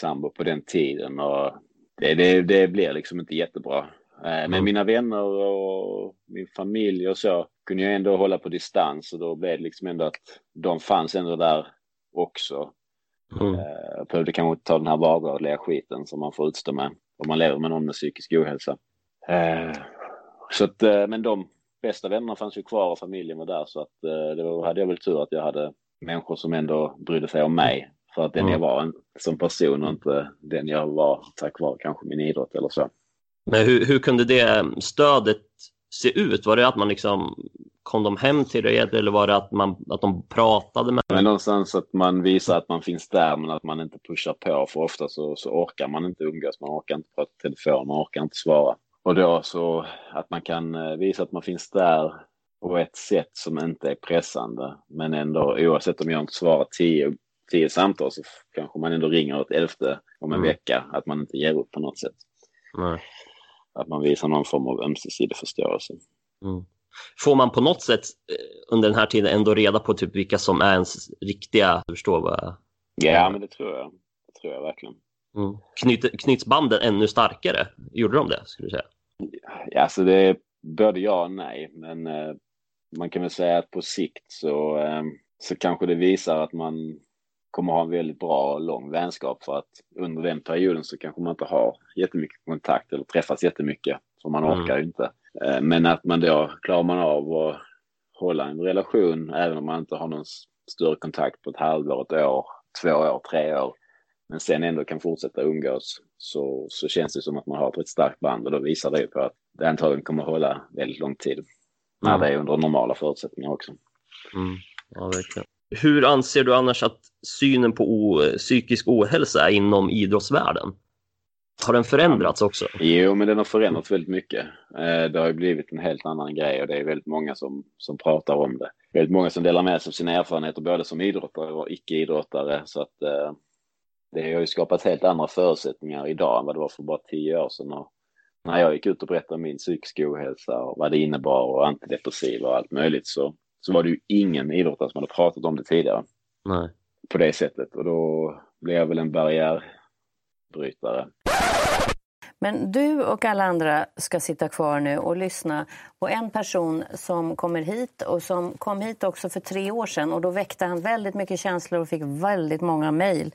sambo på den tiden och det, det, det blev liksom inte jättebra. Eh, men Mm. mina vänner och min familj och så kunde jag ändå hålla på distans och då blev det liksom ändå att de fanns ändå där också. Mm. Eh, Jag behövde kanske inte ta den här vardagliga skiten som man får utstå med om man lever med någon med psykisk ohälsa. Eh, Så att, eh, men de bästa vännerna fanns ju kvar och familjen var där så att eh, då hade jag väl tur att jag hade människor som ändå brydde sig om mig för att den Mm. jag var en, som person och inte den jag var tack vare kanske min idrott eller så. Men hur, hur kunde det stödet se ut? Var det att man liksom kom de hem till dig eller var det att, man, att de pratade med Men någonstans att man visar att man finns där men att man inte pushar på för ofta så, så orkar man inte umgås, man orkar inte prata telefon, man orkar inte svara. Och då så att man kan eh, visa att man finns där på ett sätt som inte är pressande men ändå oavsett om jag inte svarar tio, tio samtal så kanske man ändå ringer ett elfte om en Mm. vecka, att man inte ger upp på något sätt. Nej. Att man visar någon form av ömsesidig förståelse. Mm. Får man på något sätt eh, under den här tiden ändå reda på typ vilka som är ens riktiga, förstår vad. Ja, men det tror jag. Det tror jag verkligen. Mm. Knyt, knyts banden ännu starkare? Gjorde de det, skulle du säga? Ja, alltså det är både ja och nej, men eh, man kan väl säga att på sikt så, eh, så kanske det visar att man kommer ha en väldigt bra och lång vänskap för att under den perioden så kanske man inte har jättemycket kontakt eller träffas jättemycket för man Mm. orkar ju inte. Eh, men att man då klarar man av att hålla en relation även om man inte har någon större kontakt på ett halvår, ett år, två år, tre år. Men sen ändå kan fortsätta umgås så, så känns det som att man har ett rätt starkt band och då visar det ju på att det antagligen kommer att hålla väldigt lång tid. När Mm. det är under normala förutsättningar också. Mm. Ja, verkligen. Hur anser du annars att synen på o- psykisk ohälsa är inom idrottsvärlden? Har den förändrats också? Jo, men den har förändrats väldigt mycket. Eh, det har ju blivit en helt annan grej och det är väldigt många som, som pratar om det. Väldigt många som delar med sig av sina erfarenheter både som idrottare och icke-idrottare. Så att eh, det har ju skapat helt andra förutsättningar idag än vad det var för bara tio år sedan. Och när jag gick ut och berättade om min psykiska ohälsa och vad det innebar och antidepressiva och allt möjligt så, så var det ju ingen idrottare som hade pratat om det tidigare Nej. på det sättet. Och då blev jag väl en barriärbrytare. Men du och alla andra ska sitta kvar nu och lyssna på en person som kommer hit och som kom hit också för tre år sedan och då väckte han väldigt mycket känslor och fick väldigt många mejl.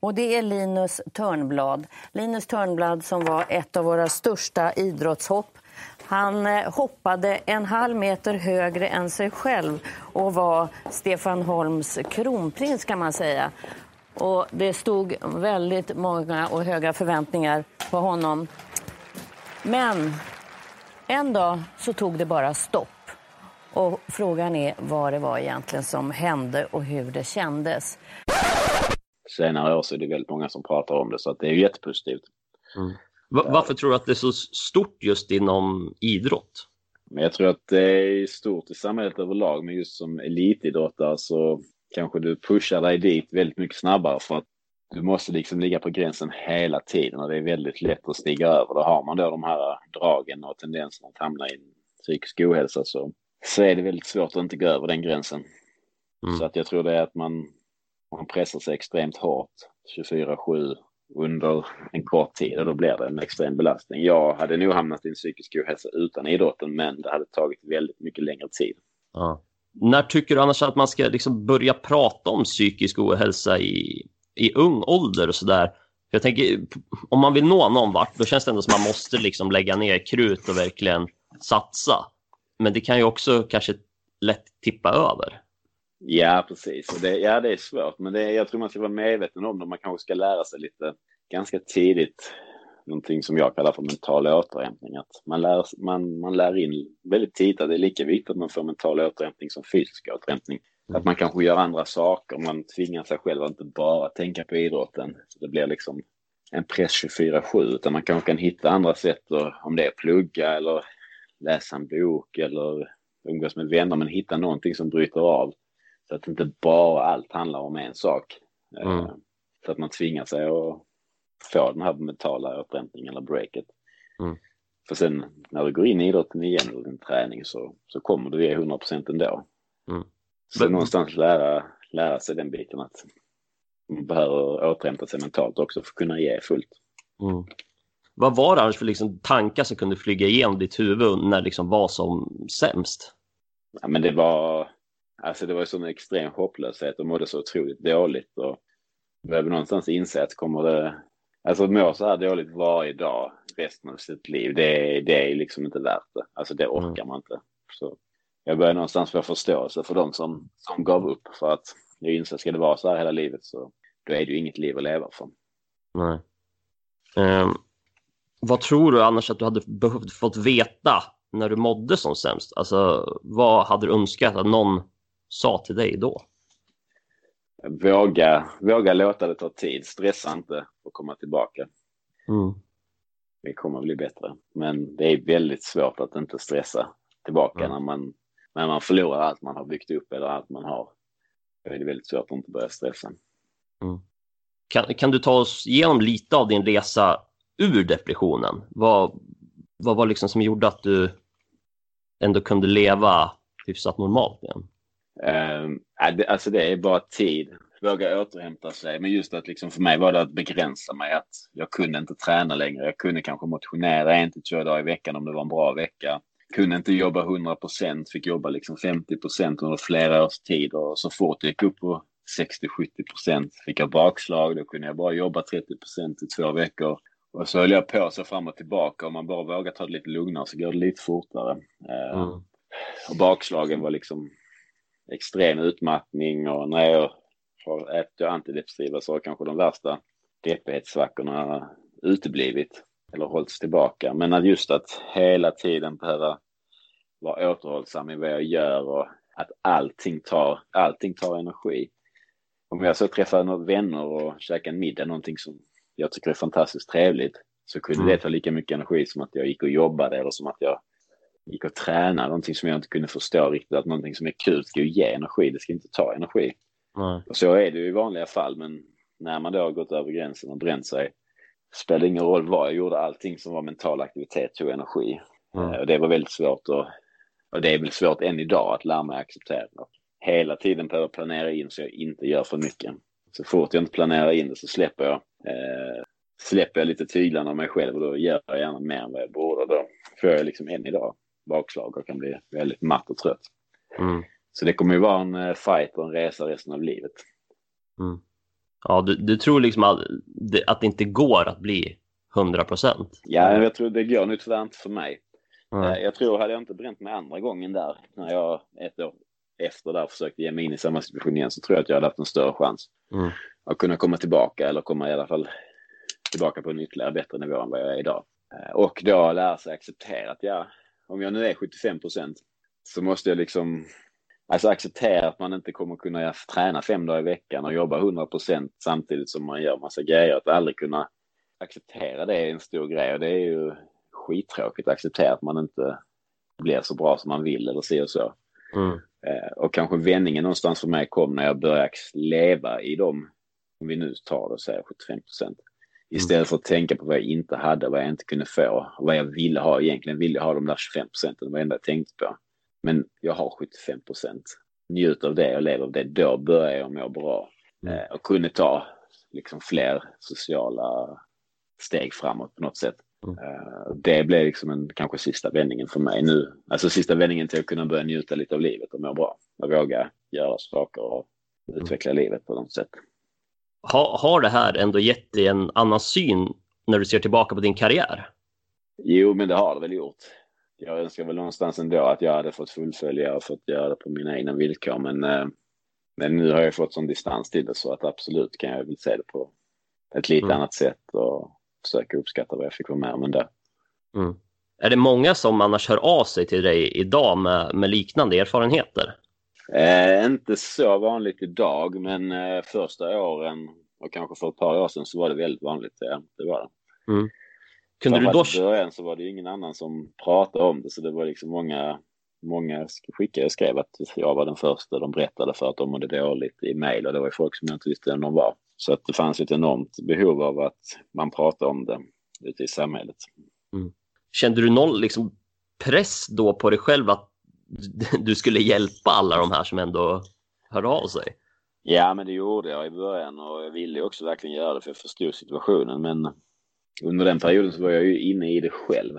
Och det är Linus Törnblad. Linus Törnblad som var ett av våra största idrottshopp. Han eh, hoppade en halv meter högre än sig själv och var Stefan Holms kronprins kan man säga. Och det stod väldigt många och höga förväntningar på honom. Men en dag så tog det bara stopp. Och frågan är vad det var egentligen som hände och hur det kändes. senare år så är det väldigt många som pratar om det så att det är ju jättepositivt. Va- varför tror du att det är så stort just inom idrott? Men jag tror att det är stort i samhället överlag men just som elitidrottare så kanske du pushar dig dit väldigt mycket snabbare för att du måste liksom ligga på gränsen hela tiden och det är väldigt lätt att stiga över. Då har man då de här dragen och tendenserna att hamna i psykisk ohälsa så, så är det väldigt svårt att inte gå över den gränsen. Mm. Så att jag tror det är att man, man pressar sig extremt hårt 24-7 under en kort tid och då blir det en extrem belastning. Jag hade nog hamnat i en psykisk ohälsa utan idrotten men det hade tagit väldigt mycket längre tid. Ja. När tycker du annars att man ska liksom börja prata om psykisk ohälsa i, i ung ålder och sådär? Jag tänker, om man vill nå någon vart, då känns det ändå som man måste liksom lägga ner krut och verkligen satsa. Men det kan ju också kanske lätt tippa över. Ja, precis. Det, ja, det är svårt men det, jag tror man ska vara medveten om det. Man kanske ska lära sig lite ganska tidigt någonting som jag kallar för mental återhämtning. Att man, lär, man, man lär in väldigt tidigt att det är lika viktigt att man får mental återhämtning som fysisk återhämtning. Att man kanske gör andra saker. Man tvingar sig själv att inte bara tänka på idrotten. Så det blir liksom en press 24-7 utan man kanske kan hitta andra sätt. Och, om det är plugga eller läsa en bok eller umgås med vänner men hitta någonting som bryter av. Så att inte bara allt handlar om en sak. Eh, Mm. Så att man tvingar sig att få den här mentala återhämtningen eller breaket. Mm. För sen när du går in i idrotten igen eller din träning så, så kommer du ge 100% ändå. Mm. Så Men- någonstans lära, lära sig den biten att man behöver återhämta sig mentalt också för att kunna ge fullt. Mm. Vad var det annars för liksom tankar som kunde flyga igenom ditt huvud när det liksom var som sämst? Ja, men det var, alltså det var ju sån extrem hopplöshet och mådde så otroligt dåligt och behöver någonstans inse att kommer det, alltså må så här dåligt varje dag resten av sitt liv, det, det är liksom inte värt det. Alltså det orkar man inte. Så jag börjar någonstans få förståelse för de som, som gav upp för att jag inser, ska det vara så här hela livet så då är det ju inget liv att leva för. Nej. Ehm, vad tror du annars att du hade behövt fått veta när du mådde som sämst? Alltså, vad hade du önskat att någon sa till dig då? Våga, våga låta det ta tid. Stressa inte och komma tillbaka. Mm. Det kommer att bli bättre. Men det är väldigt svårt att inte stressa tillbaka Mm. när, man, när man förlorar allt man har byggt upp eller allt man har. Då är det väldigt svårt att inte börja stressa. Kan, kan du ta oss igenom lite av din resa ur depressionen? Vad, vad var liksom som gjorde att du ändå kunde leva hyfsat normalt igen? Det, alltså det är bara tid. Våga återhämta sig. Men just att liksom för mig var det att begränsa mig. Att jag kunde inte träna längre. Jag kunde kanske motionera en till två dagar i veckan om det var en bra vecka. Kunde inte jobba 100 procent. Fick jobba liksom 50 procent under flera års tid. Och så fort jag gick upp på 60-70 procent fick jag bakslag. Då kunde jag bara jobba 30 procent i två veckor. Och så höll jag på så fram och tillbaka. Om man bara vågar ta det lite lugnare så går det lite fortare. Eh, Mm. Och bakslagen var liksom extrem utmattning och när jag har ätit antidepressiva så har kanske de värsta deppighetssvackorna uteblivit eller hållits tillbaka. Men att just att hela tiden behöva vara återhållsam i vad jag gör och att allting tar, allting tar energi. Om jag så träffar några vänner och käkar en middag, någonting som jag tycker är fantastiskt trevligt, så kunde Mm. det ta lika mycket energi som att jag gick och jobbade eller som att jag gick och tränade, någonting som jag inte kunde förstå riktigt, att någonting som är kul ska ju ge energi, det ska inte ta energi. Nej. Och så är det ju i vanliga fall, men när man då har gått över gränsen och bränt sig, spelar ingen roll vad jag gjorde, allting som var mental aktivitet tog energi. Mm. Eh, Och det var väldigt svårt och, och det är väl svårt än idag att lära mig acceptera. Hela tiden behöver planera in så jag inte gör för mycket. Så fort jag inte planerar in det så släpper jag, eh, släpper jag lite tyglarna av mig själv och då gör jag gärna mer än vad jag borde. Då får jag liksom än idag bakslag och kan bli väldigt matt och trött. Mm. Så det kommer ju vara en eh, fight och en resa resten av livet. Ja, du, du tror liksom att det, att det inte går att bli 100 procent? Ja, jag tror det går nog tyvärr inte för mig. Eh, Jag tror hade jag inte bränt mig andra gången där, när jag ett år efter där försökte ge mig in i samma situation igen, så tror jag att jag hade haft en större chans Mm. att kunna komma tillbaka eller komma i alla fall tillbaka på en ytterligare bättre nivå än vad jag är idag. Eh, Och då lära sig acceptera att ja, om jag nu är 75 procent så måste jag liksom Alltså acceptera att man inte kommer kunna träna fem dagar i veckan och jobba 100 procent samtidigt som man gör massa grejer. Att aldrig kunna acceptera det är en stor grej och det är ju skittråkigt att acceptera att man inte blir så bra som man vill eller så och så. Mm. Eh, Och kanske vändningen någonstans för mig kom när jag började leva i dem, om vi nu tar det och säger 75 procent. Istället för att tänka på vad jag inte hade, vad jag inte kunde få vad jag ville ha. Egentligen ville jag ha de där 25 procenten, det enda jag tänkte på. Men jag har 75 procent. Njut av det och lev av det. Då börjar jag må bra. Mm. Eh, och kunde ta liksom fler sociala steg framåt på något sätt. Mm. Eh, det blev liksom en kanske sista vändningen för mig nu. Alltså sista vändningen till att kunna börja njuta lite av livet och må bra. Och våga göra saker och utveckla livet på något sätt. Ha, har det här ändå gett dig en annan syn när du ser tillbaka på din karriär? Jo, men det har det väl gjort. Jag önskar väl någonstans ändå att jag hade fått fullfölja och fått göra det på mina egna villkor. Men, eh, men nu har jag fått sån distans till det så att absolut kan jag väl se det på ett lite Mm. annat sätt och försöka uppskatta vad jag fick vara med om ändå. Mm. Är det många som annars hör av sig till dig idag med, med liknande erfarenheter? Eh, inte så vanligt idag, men eh, första åren och kanske för ett par år sedan så var det väldigt vanligt. Ja, det var det. Kunde du då... I början så var det ingen annan som pratade om det, så det var liksom många, många skickade och skrev att jag var den första de berättade för att de mådde dåligt i mejl och det var folk som jag inte visste vem de var. Så att det fanns ett enormt behov av att man pratade om det ute i samhället. Kände du någon liksom, press då på dig själv att <laughs> du skulle hjälpa alla de här som ändå hörde av sig? Ja, men det gjorde jag i början och jag ville också verkligen göra det för jag förstod situationen. Men under den perioden så var jag ju inne i det själv.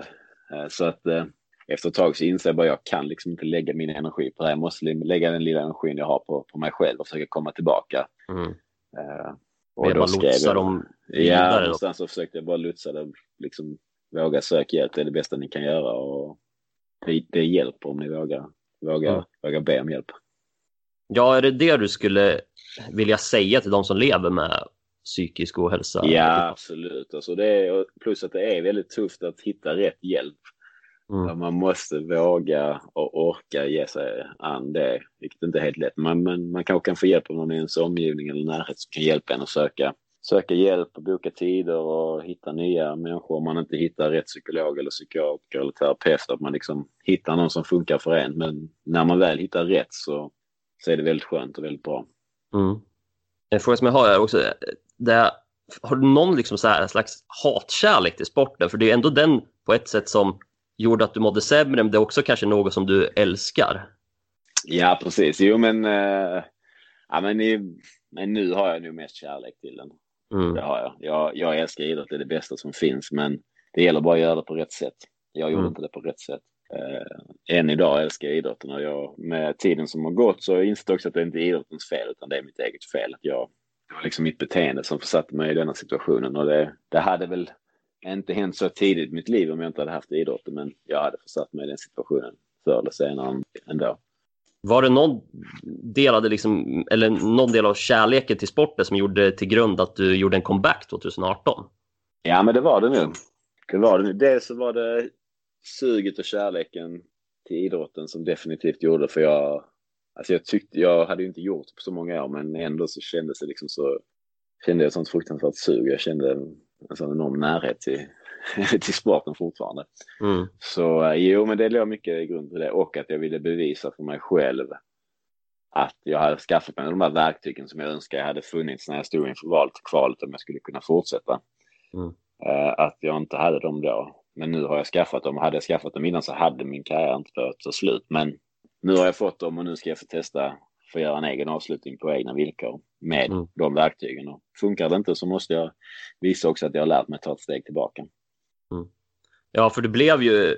Eh, Så att eh, efter ett tag så inser jag bara jag kan liksom inte lägga min energi på det. Jag måste lägga den lilla energin jag har på, på mig själv och försöka komma tillbaka. Mm. Eh, Och bara skrev jag- dem Ja, då. någonstans så försökte jag bara lotsa det. Liksom, våga söka hjälp, det är det bästa ni kan göra. Och det, det hjälper om ni vågar, vågar, Mm. vågar be om hjälp. Ja, är det det du skulle vilja säga till de som lever med psykisk ohälsa? Ja, absolut. Alltså det är, plus att det är väldigt tufft att hitta rätt hjälp. Mm. Man måste våga och orka ge sig an det, vilket inte är helt lätt. Men, men man kanske kan få hjälp av någon i ens omgivning eller närhet som kan hjälpa en att söka, söka hjälp och boka tider och hitta nya människor om man inte hittar rätt psykolog eller psykiater eller terapeut. Att man liksom hittar någon som funkar för en. Men när man väl hittar rätt så, så är det väldigt skönt och väldigt bra. Mm. En fråga som jag har är också, det, har du någon liksom så här slags hatkärlek till sporten? För det är ändå den på ett sätt som gjorde att du mådde sämre, men det är också kanske något som du älskar. Ja, precis. Jo, men, äh, ja, men, i, men nu har jag nog mest kärlek till den. Mm. Det har jag. jag. Jag älskar idrott, det är det bästa som finns, men det gäller bara att göra det på rätt sätt. Jag gjorde mm. inte det på rätt sätt. Äh, än idag älskar jag idrotten och jag, med tiden som har gått så inser jag också att det inte är idrottens fel utan det är mitt eget fel. Att jag, det var liksom mitt beteende som försatte mig i denna situationen och det, det hade väl inte hänt så tidigt i mitt liv om jag inte hade haft idrotten, men jag hade försatt mig i den situationen förr eller senare ändå. Var det någon del av, det liksom, eller någon del av kärleken till sporten som gjorde till grund att du gjorde en comeback 2018? Ja, men det var det nog. Det var det nu. Dels så var det suget och kärleken till idrotten som definitivt gjorde för jag, alltså jag tyckte, jag hade ju inte gjort på så många år men ändå så kändes det liksom så, kände jag ett sånt fruktansvärt sug. Jag kände en sån enorm närhet till, <laughs> till sporten fortfarande. Mm. Så eh, jo, men det låg mycket i grund till det och att jag ville bevisa för mig själv att jag hade skaffat mig de här verktygen som jag önskar jag hade funnits när jag stod inför valet och kvalet om jag skulle kunna fortsätta. Mm. Uh, att jag inte hade dem då. Men nu har jag skaffat dem hade jag skaffat dem innan så hade min karriär inte behövt ta slut. Men nu har jag fått dem och nu ska jag få testa få göra en egen avslutning på egna villkor med mm. de verktygen. Och funkar det inte så måste jag visa också att jag har lärt mig att ta ett steg tillbaka. Mm. Ja, för det blev ju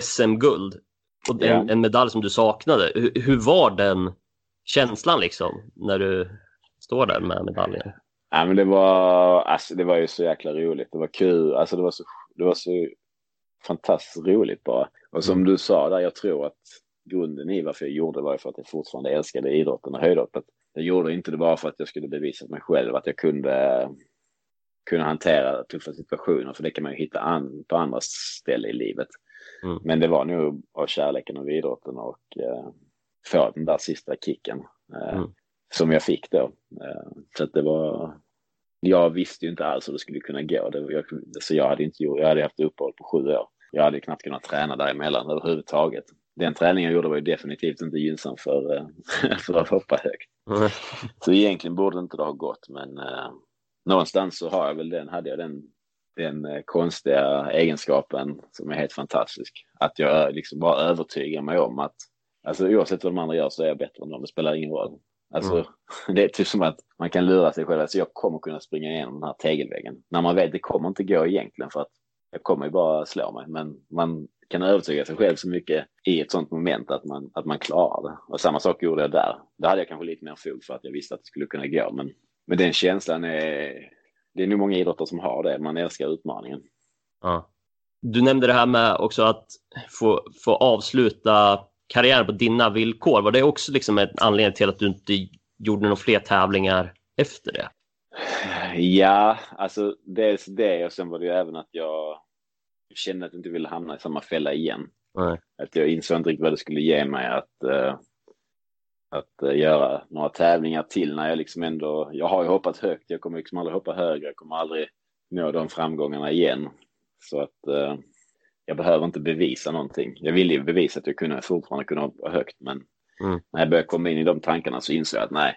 SM-guld och en, ja. en, medalj som du saknade. Hur, hur, var den känslan liksom när du står där med medaljen? Ja, men det var, alltså, det var ju så jäkla roligt. Det var kul. Alltså, det, var så, det var så fantastiskt roligt bara. Och som mm. du sa där, jag tror att grunden i varför jag gjorde det var för att jag fortfarande älskade idrotten och höjdhoppet. Jag gjorde inte det bara för att jag skulle bevisa mig själv att jag kunde kunna hantera tuffa situationer, för det kan man ju hitta an, på andra ställen i livet. Mm. Men det var nog av kärleken av idrotten och eh, få den där sista kicken eh, mm. som jag fick då. Eh, så att det var, jag visste ju inte alls hur det skulle kunna gå. Det, jag, så jag hade inte gjort, jag hade haft uppehåll på sju år. Jag hade knappt kunnat träna däremellan överhuvudtaget den träningen jag gjorde var ju definitivt inte gynnsam för, eh, <laughs> för att hoppa högt. Mm. Så egentligen borde inte det ha gått, men eh, någonstans så har jag väl den, hade jag den, den eh, konstiga egenskapen som är helt fantastisk. Att jag liksom bara övertygar mig om att alltså, oavsett vad de andra gör så är jag bättre än dem, det spelar ingen roll. Alltså, mm. <laughs> Det är typ som att man kan lura sig själv. Alltså, jag kommer kunna springa igenom den här tegelväggen. När man vet det kommer inte gå egentligen för att jag kommer ju bara slå mig. Men man kan övertyga sig själv så mycket i ett sånt moment att man, att man klarar det. Och samma sak gjorde jag där. Där hade jag kanske lite mer fog för att jag visste att det skulle kunna gå. Men, men den känslan är, det är nog många idrottare som har det. Man älskar utmaningen. Ja. Du nämnde det här med också att få, få avsluta karriären på dina villkor. Var det också liksom en anledning till att du inte gjorde några fler tävlingar efter det? Ja, alltså dels det och sen var det ju även att jag kände att jag inte ville hamna i samma fälla igen. Nej. Att jag insåg inte riktigt vad det skulle ge mig att, uh, att uh, göra några tävlingar till när jag liksom ändå, jag har ju hoppat högt, jag kommer liksom aldrig hoppa högre, jag kommer aldrig nå de framgångarna igen. Så att uh, jag behöver inte bevisa någonting. Jag ville ju bevisa att jag kunde fortfarande kunna hoppa högt, men mm. när jag började komma in i de tankarna så insåg jag att nej,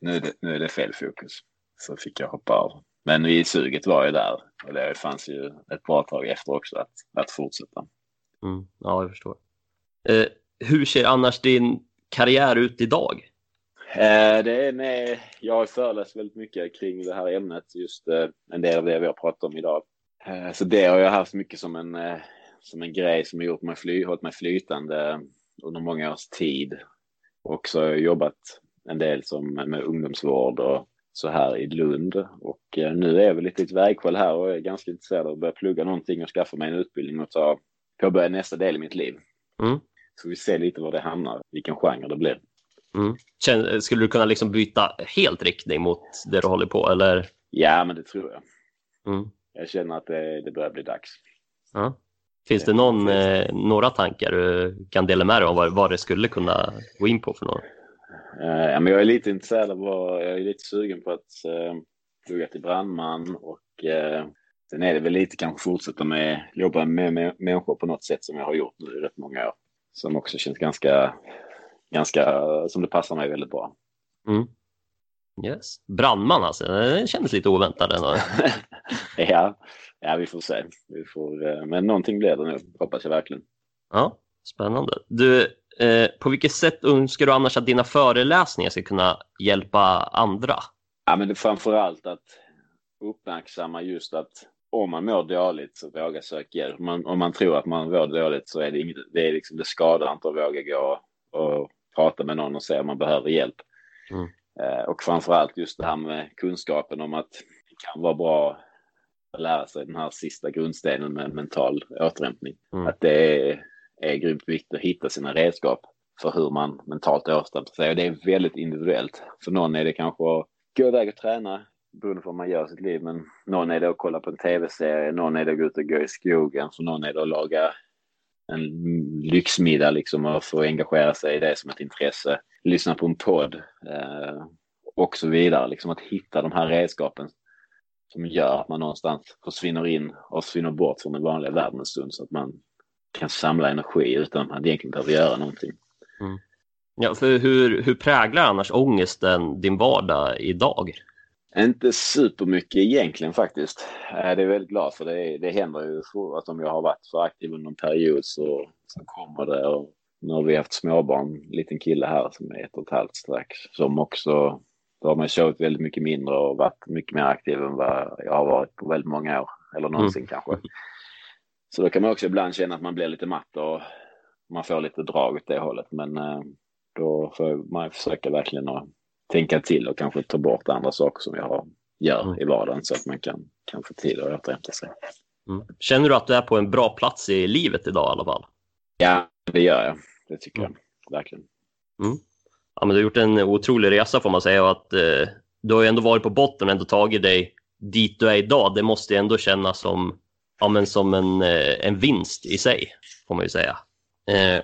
nu är det, nu är det fel fokus. Så fick jag hoppa av. Men i suget var ju där och det fanns ju ett bra tag efter också att, att fortsätta. Mm, ja, jag förstår. Eh, hur ser annars din karriär ut idag? Eh, det är med, jag har föreläst väldigt mycket kring det här ämnet, just eh, en del av det vi har pratat om idag. Eh, så det har jag haft mycket som en, som en grej som har gjort mig fly, hållit mig flytande under många års tid. Och så har jag jobbat en del som med ungdomsvård och så här i Lund och nu är jag väl lite i ett vägskäl här och är ganska intresserad av att börja plugga någonting och skaffa mig en utbildning och ta, påbörja nästa del i mitt liv. Mm. Så vi ser lite var det hamnar, vilken genre det blir. Mm. Skulle du kunna liksom byta helt riktning mot det du håller på eller? Ja, men det tror jag. Mm. Jag känner att det, det börjar bli dags. Ja. Finns det någon, eh, några tankar du kan dela med dig om vad, vad det skulle kunna gå in på för något? Eh, ja, men jag är lite intresserad av vad, jag är lite sugen på att eh, plugga till brandman och eh, sen är det väl lite kanske fortsätta med, jobba med, med människor på något sätt som jag har gjort nu i rätt många år. Som också känns ganska, ganska, som det passar mig väldigt bra. Mm. Yes. Brandman alltså, det kändes lite oväntat ändå. <laughs> ja, ja, vi får se. Vi får, eh, men någonting blir det nu, hoppas jag verkligen. Ja, spännande. Du, eh, på vilket sätt önskar du annars att dina föreläsningar ska kunna hjälpa andra? Ja, men det framför allt att uppmärksamma just att om man mår dåligt så våga söka hjälp. Man, om man tror att man mår dåligt så är det inget, det är liksom, det skadar inte att våga gå och prata med någon och se om man behöver hjälp. Mm. Eh, och framför allt just det här med kunskapen om att det kan vara bra att lära sig den här sista grundstenen med mental återhämtning. Mm. Att det är, är grymt viktigt att hitta sina redskap för hur man mentalt återhämtar sig. Och det är väldigt individuellt. För någon är det kanske att gå iväg och träna beroende på vad man gör i sitt liv. Men någon är det att kolla på en tv-serie, någon är det att gå ut och gå i skogen, så någon är det att laga en lyxmiddag liksom och få engagera sig i det som ett intresse. Lyssna på en podd eh, och så vidare. Liksom att hitta de här redskapen som gör att man någonstans försvinner in och försvinner bort från den vanliga världen en stund så att man kan samla energi utan att man egentligen behöver göra någonting. Mm. Ja, för hur, hur präglar annars ångesten din vardag idag? Inte supermycket egentligen faktiskt. Jag är väldigt glad för det. Det händer ju att om jag har varit för aktiv under en period så, så kommer det. Och nu har vi haft småbarn, en liten kille här som är ett och ett halvt strax, som också, då har man sovit väldigt mycket mindre och varit mycket mer aktiv än vad jag har varit på väldigt många år, eller någonsin mm. kanske. Så då kan man också ibland känna att man blir lite matt och man får lite drag åt det hållet. Men eh, då får man försöka verkligen att tänka till och kanske ta bort andra saker som jag gör mm. i vardagen så att man kan, kan få tid att återhämta sig. Mm. Känner du att du är på en bra plats i livet idag i alla fall? Ja, det gör jag. Det tycker mm. jag verkligen. Mm. Ja, men du har gjort en otrolig resa får man säga och att eh, du har ju ändå varit på botten och ändå tagit dig dit du är idag. Det måste ju ändå kännas som, ja, men som en, eh, en vinst i sig, får man ju säga. Eh,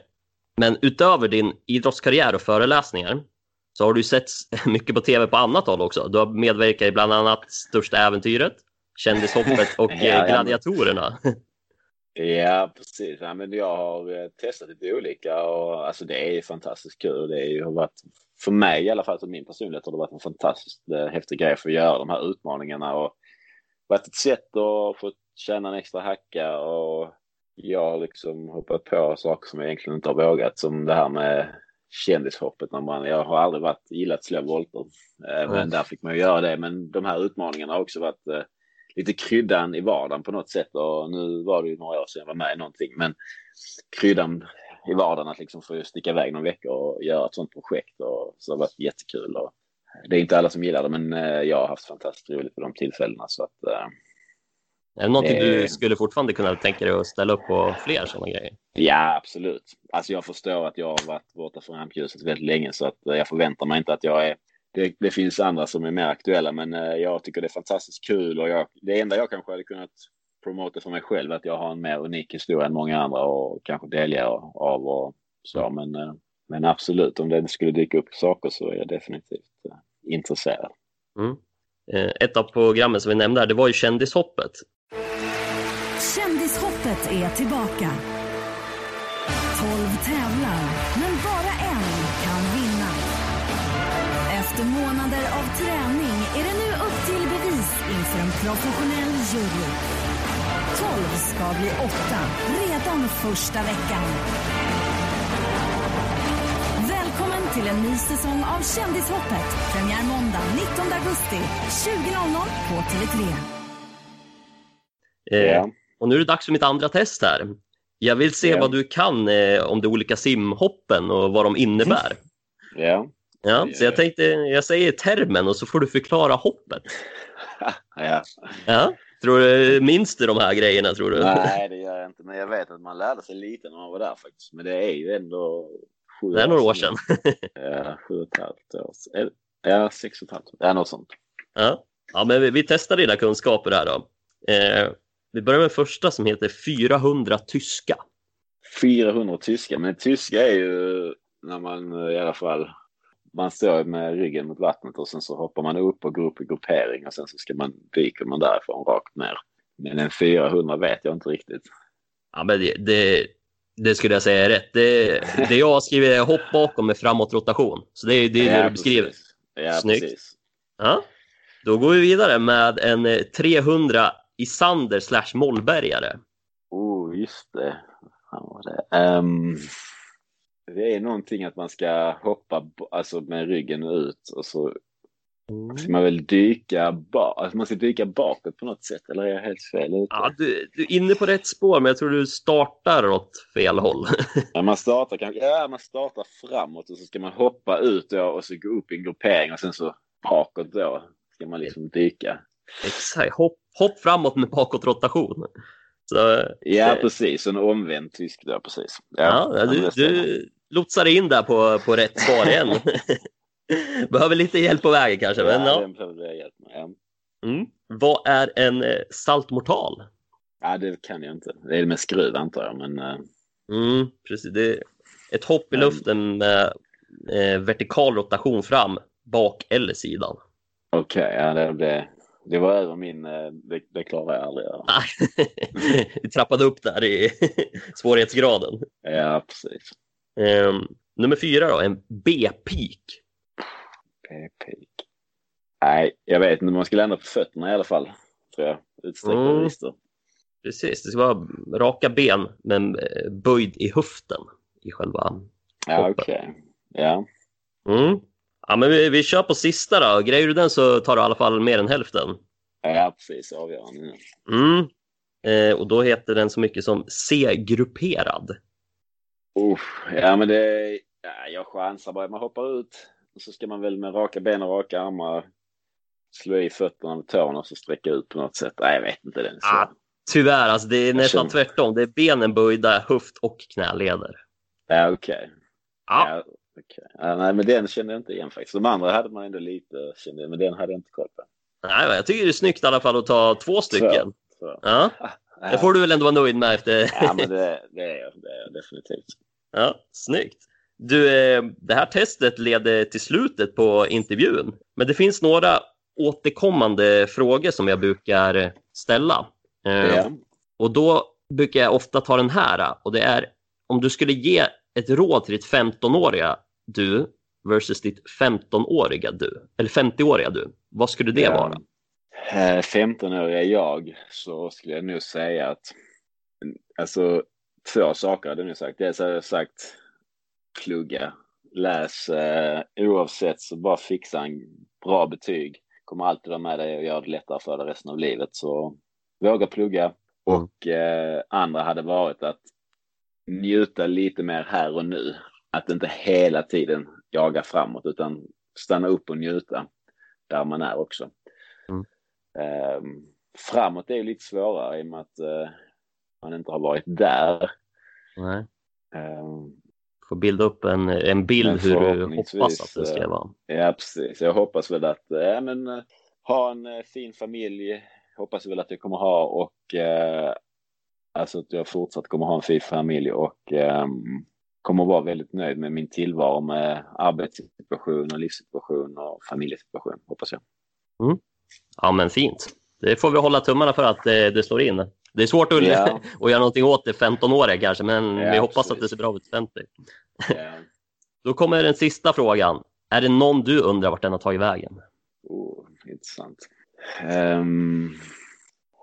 men utöver din idrottskarriär och föreläsningar så har du sett <laughs> mycket på tv på annat håll också. Du har medverkat i bland annat Största äventyret, Kändishoppet <laughs> och ja, Gladiatorerna. Ja, precis. Ja, men jag har eh, testat lite olika och alltså det är fantastiskt kul. Det har varit, för mig i alla fall, för min personlighet har det varit en fantastiskt eh, häftig grej för att göra de här utmaningarna och varit ett sätt att få tjäna en extra hacka och jag har liksom hoppat på saker som jag egentligen inte har vågat som det här med kändishoppet. När man, jag har aldrig varit gillat att slå volter, mm. men där fick man ju göra det. Men de här utmaningarna har också varit eh, lite kryddan i vardagen på något sätt. Och nu var det ju några år sedan jag var med i någonting, men kryddan i vardagen att liksom få sticka iväg någon vecka och göra ett sånt projekt. Och, så det har varit jättekul. Och det är inte alla som gillar det, men eh, jag har haft fantastiskt roligt på de tillfällena. Så att, eh, är det någonting du skulle fortfarande kunna tänka dig att ställa upp på fler sådana grejer? Ja, absolut. Alltså jag förstår att jag har varit borta från rampljuset väldigt länge så att eh, jag förväntar mig inte att jag är det, det, finns andra som är mer aktuella, men eh, jag tycker det är fantastiskt kul och jag, det enda jag kanske hade kunnat promota för mig själv att jag har en mer unik historia än många andra och kanske delge av och så. Mm. Men, eh, men absolut, om det skulle dyka upp saker så är jag definitivt intresserad. Mm. Ett av programmen som vi nämnde här, det var ju Kändishoppet. Kändishoppet är tillbaka. 12 tävlar, men bara en kan vinna. Efter månader av träning är det nu upp till bevis inför en professionell jury. 12 ska bli 8 redan första veckan. Välkommen till en ny säsong av Kändishoppet. Premiär måndag 19 augusti 20.00 på TV3. Eh, och nu är det dags för mitt andra test här. Jag vill se yeah. vad du kan eh, om de olika simhoppen och vad de innebär. <laughs> Yeah. Ja, så jag tänkte, jag säger termen och så får du förklara hoppet. <laughs> ja. ja. Tror du, minns du de här grejerna tror du? Nej, det gör jag inte, men jag vet att man lärde sig lite när man var där faktiskt. Men det är ju ändå sju Det är några år sedan. ja, sju och ett halvt år sedan. Ja, sex och ett halvt. Ja, något sånt. Ja, ja men vi, vi testar dina kunskaper här då. Eh, vi börjar med första som heter 400 tyska. 400 tyska, men tyska är ju när man eh, i alla fall man står med ryggen mot vattnet och sen så hoppar man upp och går upp i gruppering och sen så ska man dyker man därifrån rakt ner. Men en 400 vet jag inte riktigt. Ja, men det, det, det skulle jag säga är rätt. Det, det jag har skrivit är hopp bakom med framåtrotation. Så det är det, är det du beskriver. Precis. Ja, Snyggt. precis. Ja. Då går vi vidare med en eh, 300 Isander slash Mollbergare. Oh, just det. Det är. Ehm, det är någonting att man ska hoppa alltså med ryggen ut och så ska man väl dyka bak. Alltså man ska dyka bakåt på något sätt eller är jag helt fel ute? Ja, du, du är inne på rätt spår, men jag tror du startar åt fel håll. <laughs> Ja, man startar kanske, ja, man startar framåt och så ska man hoppa ut då, och så gå upp i en gruppering och sen så bakåt då ska man liksom dyka. Exakt. Hopp, hopp framåt med bakåtrotation. Så, Ja, eh, precis. En omvänd tysk då, precis. Ja, men du, du lotsar in där på, på rätt svar igen. <laughs> <laughs> Behöver lite hjälp på vägen kanske, men ja. behöver jag hjälp med. Ja. Mm. Vad är en eh, saltmortal? ja, det kan jag inte. Det är med skruv antar jag, men eh, Mm, precis. Det är ett hopp i luften med vertikal rotation fram, bak eller sidan. okej, ja, det, det, det var över min, eh, det, det klarar jag aldrig. Vi <laughs> trappade upp där i <laughs> svårighetsgraden. Ja, precis. Ehm, nummer fyra då, en B-peak. P-peak. Nej, jag vet inte. Man ska landa på fötterna i alla fall, tror jag. Utsträckta Mm. listor. Precis, det ska vara raka ben men eh, böjd i höften i själva Ja, okej. Ja. Mm. Ja, men vi, vi kör på sista då. Grejer du den så tar du i alla fall mer än hälften. ja, precis. Avgörande. Mm. Eh, och då heter den så mycket som C-grupperad. Uff, ja, men det... Ja, jag chansar bara. Man hoppar ut och så ska man väl med raka ben och raka armar slå i fötterna med tårna och så sträcka ut på något sätt. Nej, jag vet inte. Den. Ah. Tyvärr, alltså det är nästan känner- tvärtom. Det är benen böjda, höft och knäleder. Ja, okej. Ja. Ja, okej. Ja, nej, men den kände jag inte igen faktiskt. De andra hade man ändå lite, kände men den hade jag inte koll på. Nej, jag tycker det är snyggt i alla fall att ta två stycken. Så. Ja, det får du väl ändå vara nöjd med efter... Ja, men det, det, är, jag, det är jag definitivt. Ja, snyggt. Du, eh, det här testet leder till slutet på intervjun. Men det finns några återkommande frågor som jag brukar ställa. Eh, Ja. Och då brukar jag ofta ta den här. Och det är om du skulle ge ett råd till ditt 15-åriga du versus ditt 15-åriga du, eller 50-åriga du. Vad skulle det vara? Eh, 15-åriga jag så skulle jag nog säga att alltså två saker hade jag nog sagt. Dels hade jag sagt plugga, läs eh, oavsett så bara fixa en bra betyg. Kommer alltid vara med dig och göra det lättare för dig resten av livet. Så våga plugga. Och eh, andra hade varit att njuta lite mer här och nu. Att inte hela tiden jaga framåt utan stanna upp och njuta där man är också. Mm. Ehm, framåt är ju lite svårare i och med att eh, man inte har varit där. Nej. Ehm, Får bilda upp en, en bild hur du hoppas att det ska eh, vara. ja, precis. Jag hoppas väl att eh, ja, men, ha en fin familj. Hoppas väl att jag kommer ha och eh, alltså att jag fortsatt kommer ha en fin familj och ehm, kommer vara väldigt nöjd med min tillvaro med arbetssituation och livssituation och familjesituation, hoppas jag. Ja, men fint. Det får vi hålla tummarna för att det, det slår in. Det är svårt att, Ja. <laughs> att göra någonting åt det 15-åriga kanske, men Ja, vi hoppas precis. att det ser bra ut 50. Ja. <laughs> Då kommer den sista frågan. Är det någon du undrar vart den har tagit vägen? Oh, intressant. Um,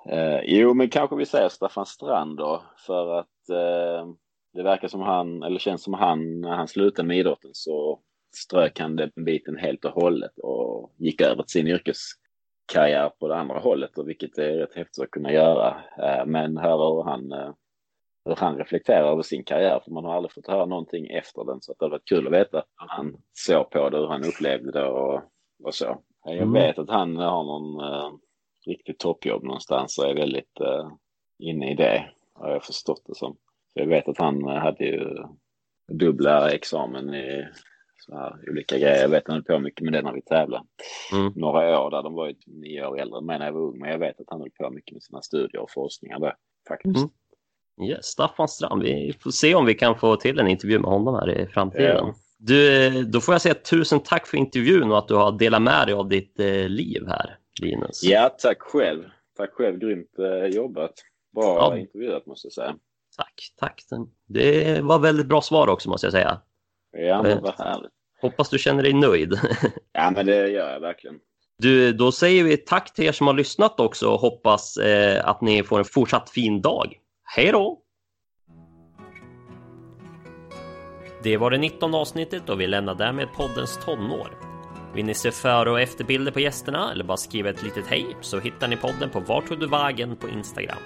eh, jo, men kanske vi säger Staffan Strand då, för att eh, det verkar som han, eller känns som han, när han slutade med idrotten så strök han den biten helt och hållet och gick över till sin yrkeskarriär på det andra hållet, och vilket är rätt häftigt att kunna göra. Eh, men höra hur han, eh, hur han reflekterar över sin karriär, för man har aldrig fått höra någonting efter den, så det har varit kul att veta hur han såg på det, hur han upplevde det och, och så. Jag Mm. vet att han har någon eh, riktigt toppjobb någonstans och är väldigt eh, inne i det, har jag förstått det som. Så jag vet att han eh, hade ju dubbla examen i så här, olika grejer. Jag vet han höll på mycket med det när vi tävlade. Mm. Några år där, de var ju typ nio år äldre än mig när jag var ung. Men jag vet att han höll på mycket med sina studier och forskningar där faktiskt. Mm. Yes, Staffan Strand, vi får se om vi kan få till en intervju med honom här i framtiden. Ja. Du, då får jag säga tusen tack för intervjun och att du har delat med dig av ditt eh, liv här, Linus. Ja, tack själv. Tack själv, grymt eh, jobbat. Bra Ja. intervjuat måste jag säga. Tack, tack. Det var väldigt bra svar också måste jag säga. Ja, men Eh. vad härligt. Hoppas du känner dig nöjd. <laughs> Ja, men det gör jag verkligen. Du, då säger vi tack till er som har lyssnat också och hoppas eh, att ni får en fortsatt fin dag. Hej då! Det var det 19 avsnittet och vi lämnar därmed poddens tonår. Vill ni se före och efterbilder på gästerna eller bara skriva ett litet hej så hittar ni podden på Vart tog du vägen på Instagram.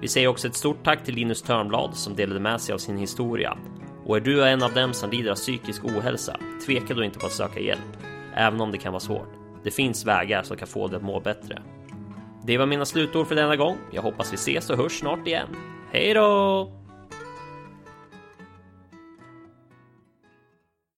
Vi säger också ett stort tack till Linus Törnblad som delade med sig av sin historia. Och är du en av dem som lider av psykisk ohälsa, tveka då inte på att söka hjälp, även om det kan vara svårt. Det finns vägar som kan få dig att må bättre. Det var mina slutord för denna gång. Jag hoppas vi ses och hörs snart igen. Hej då!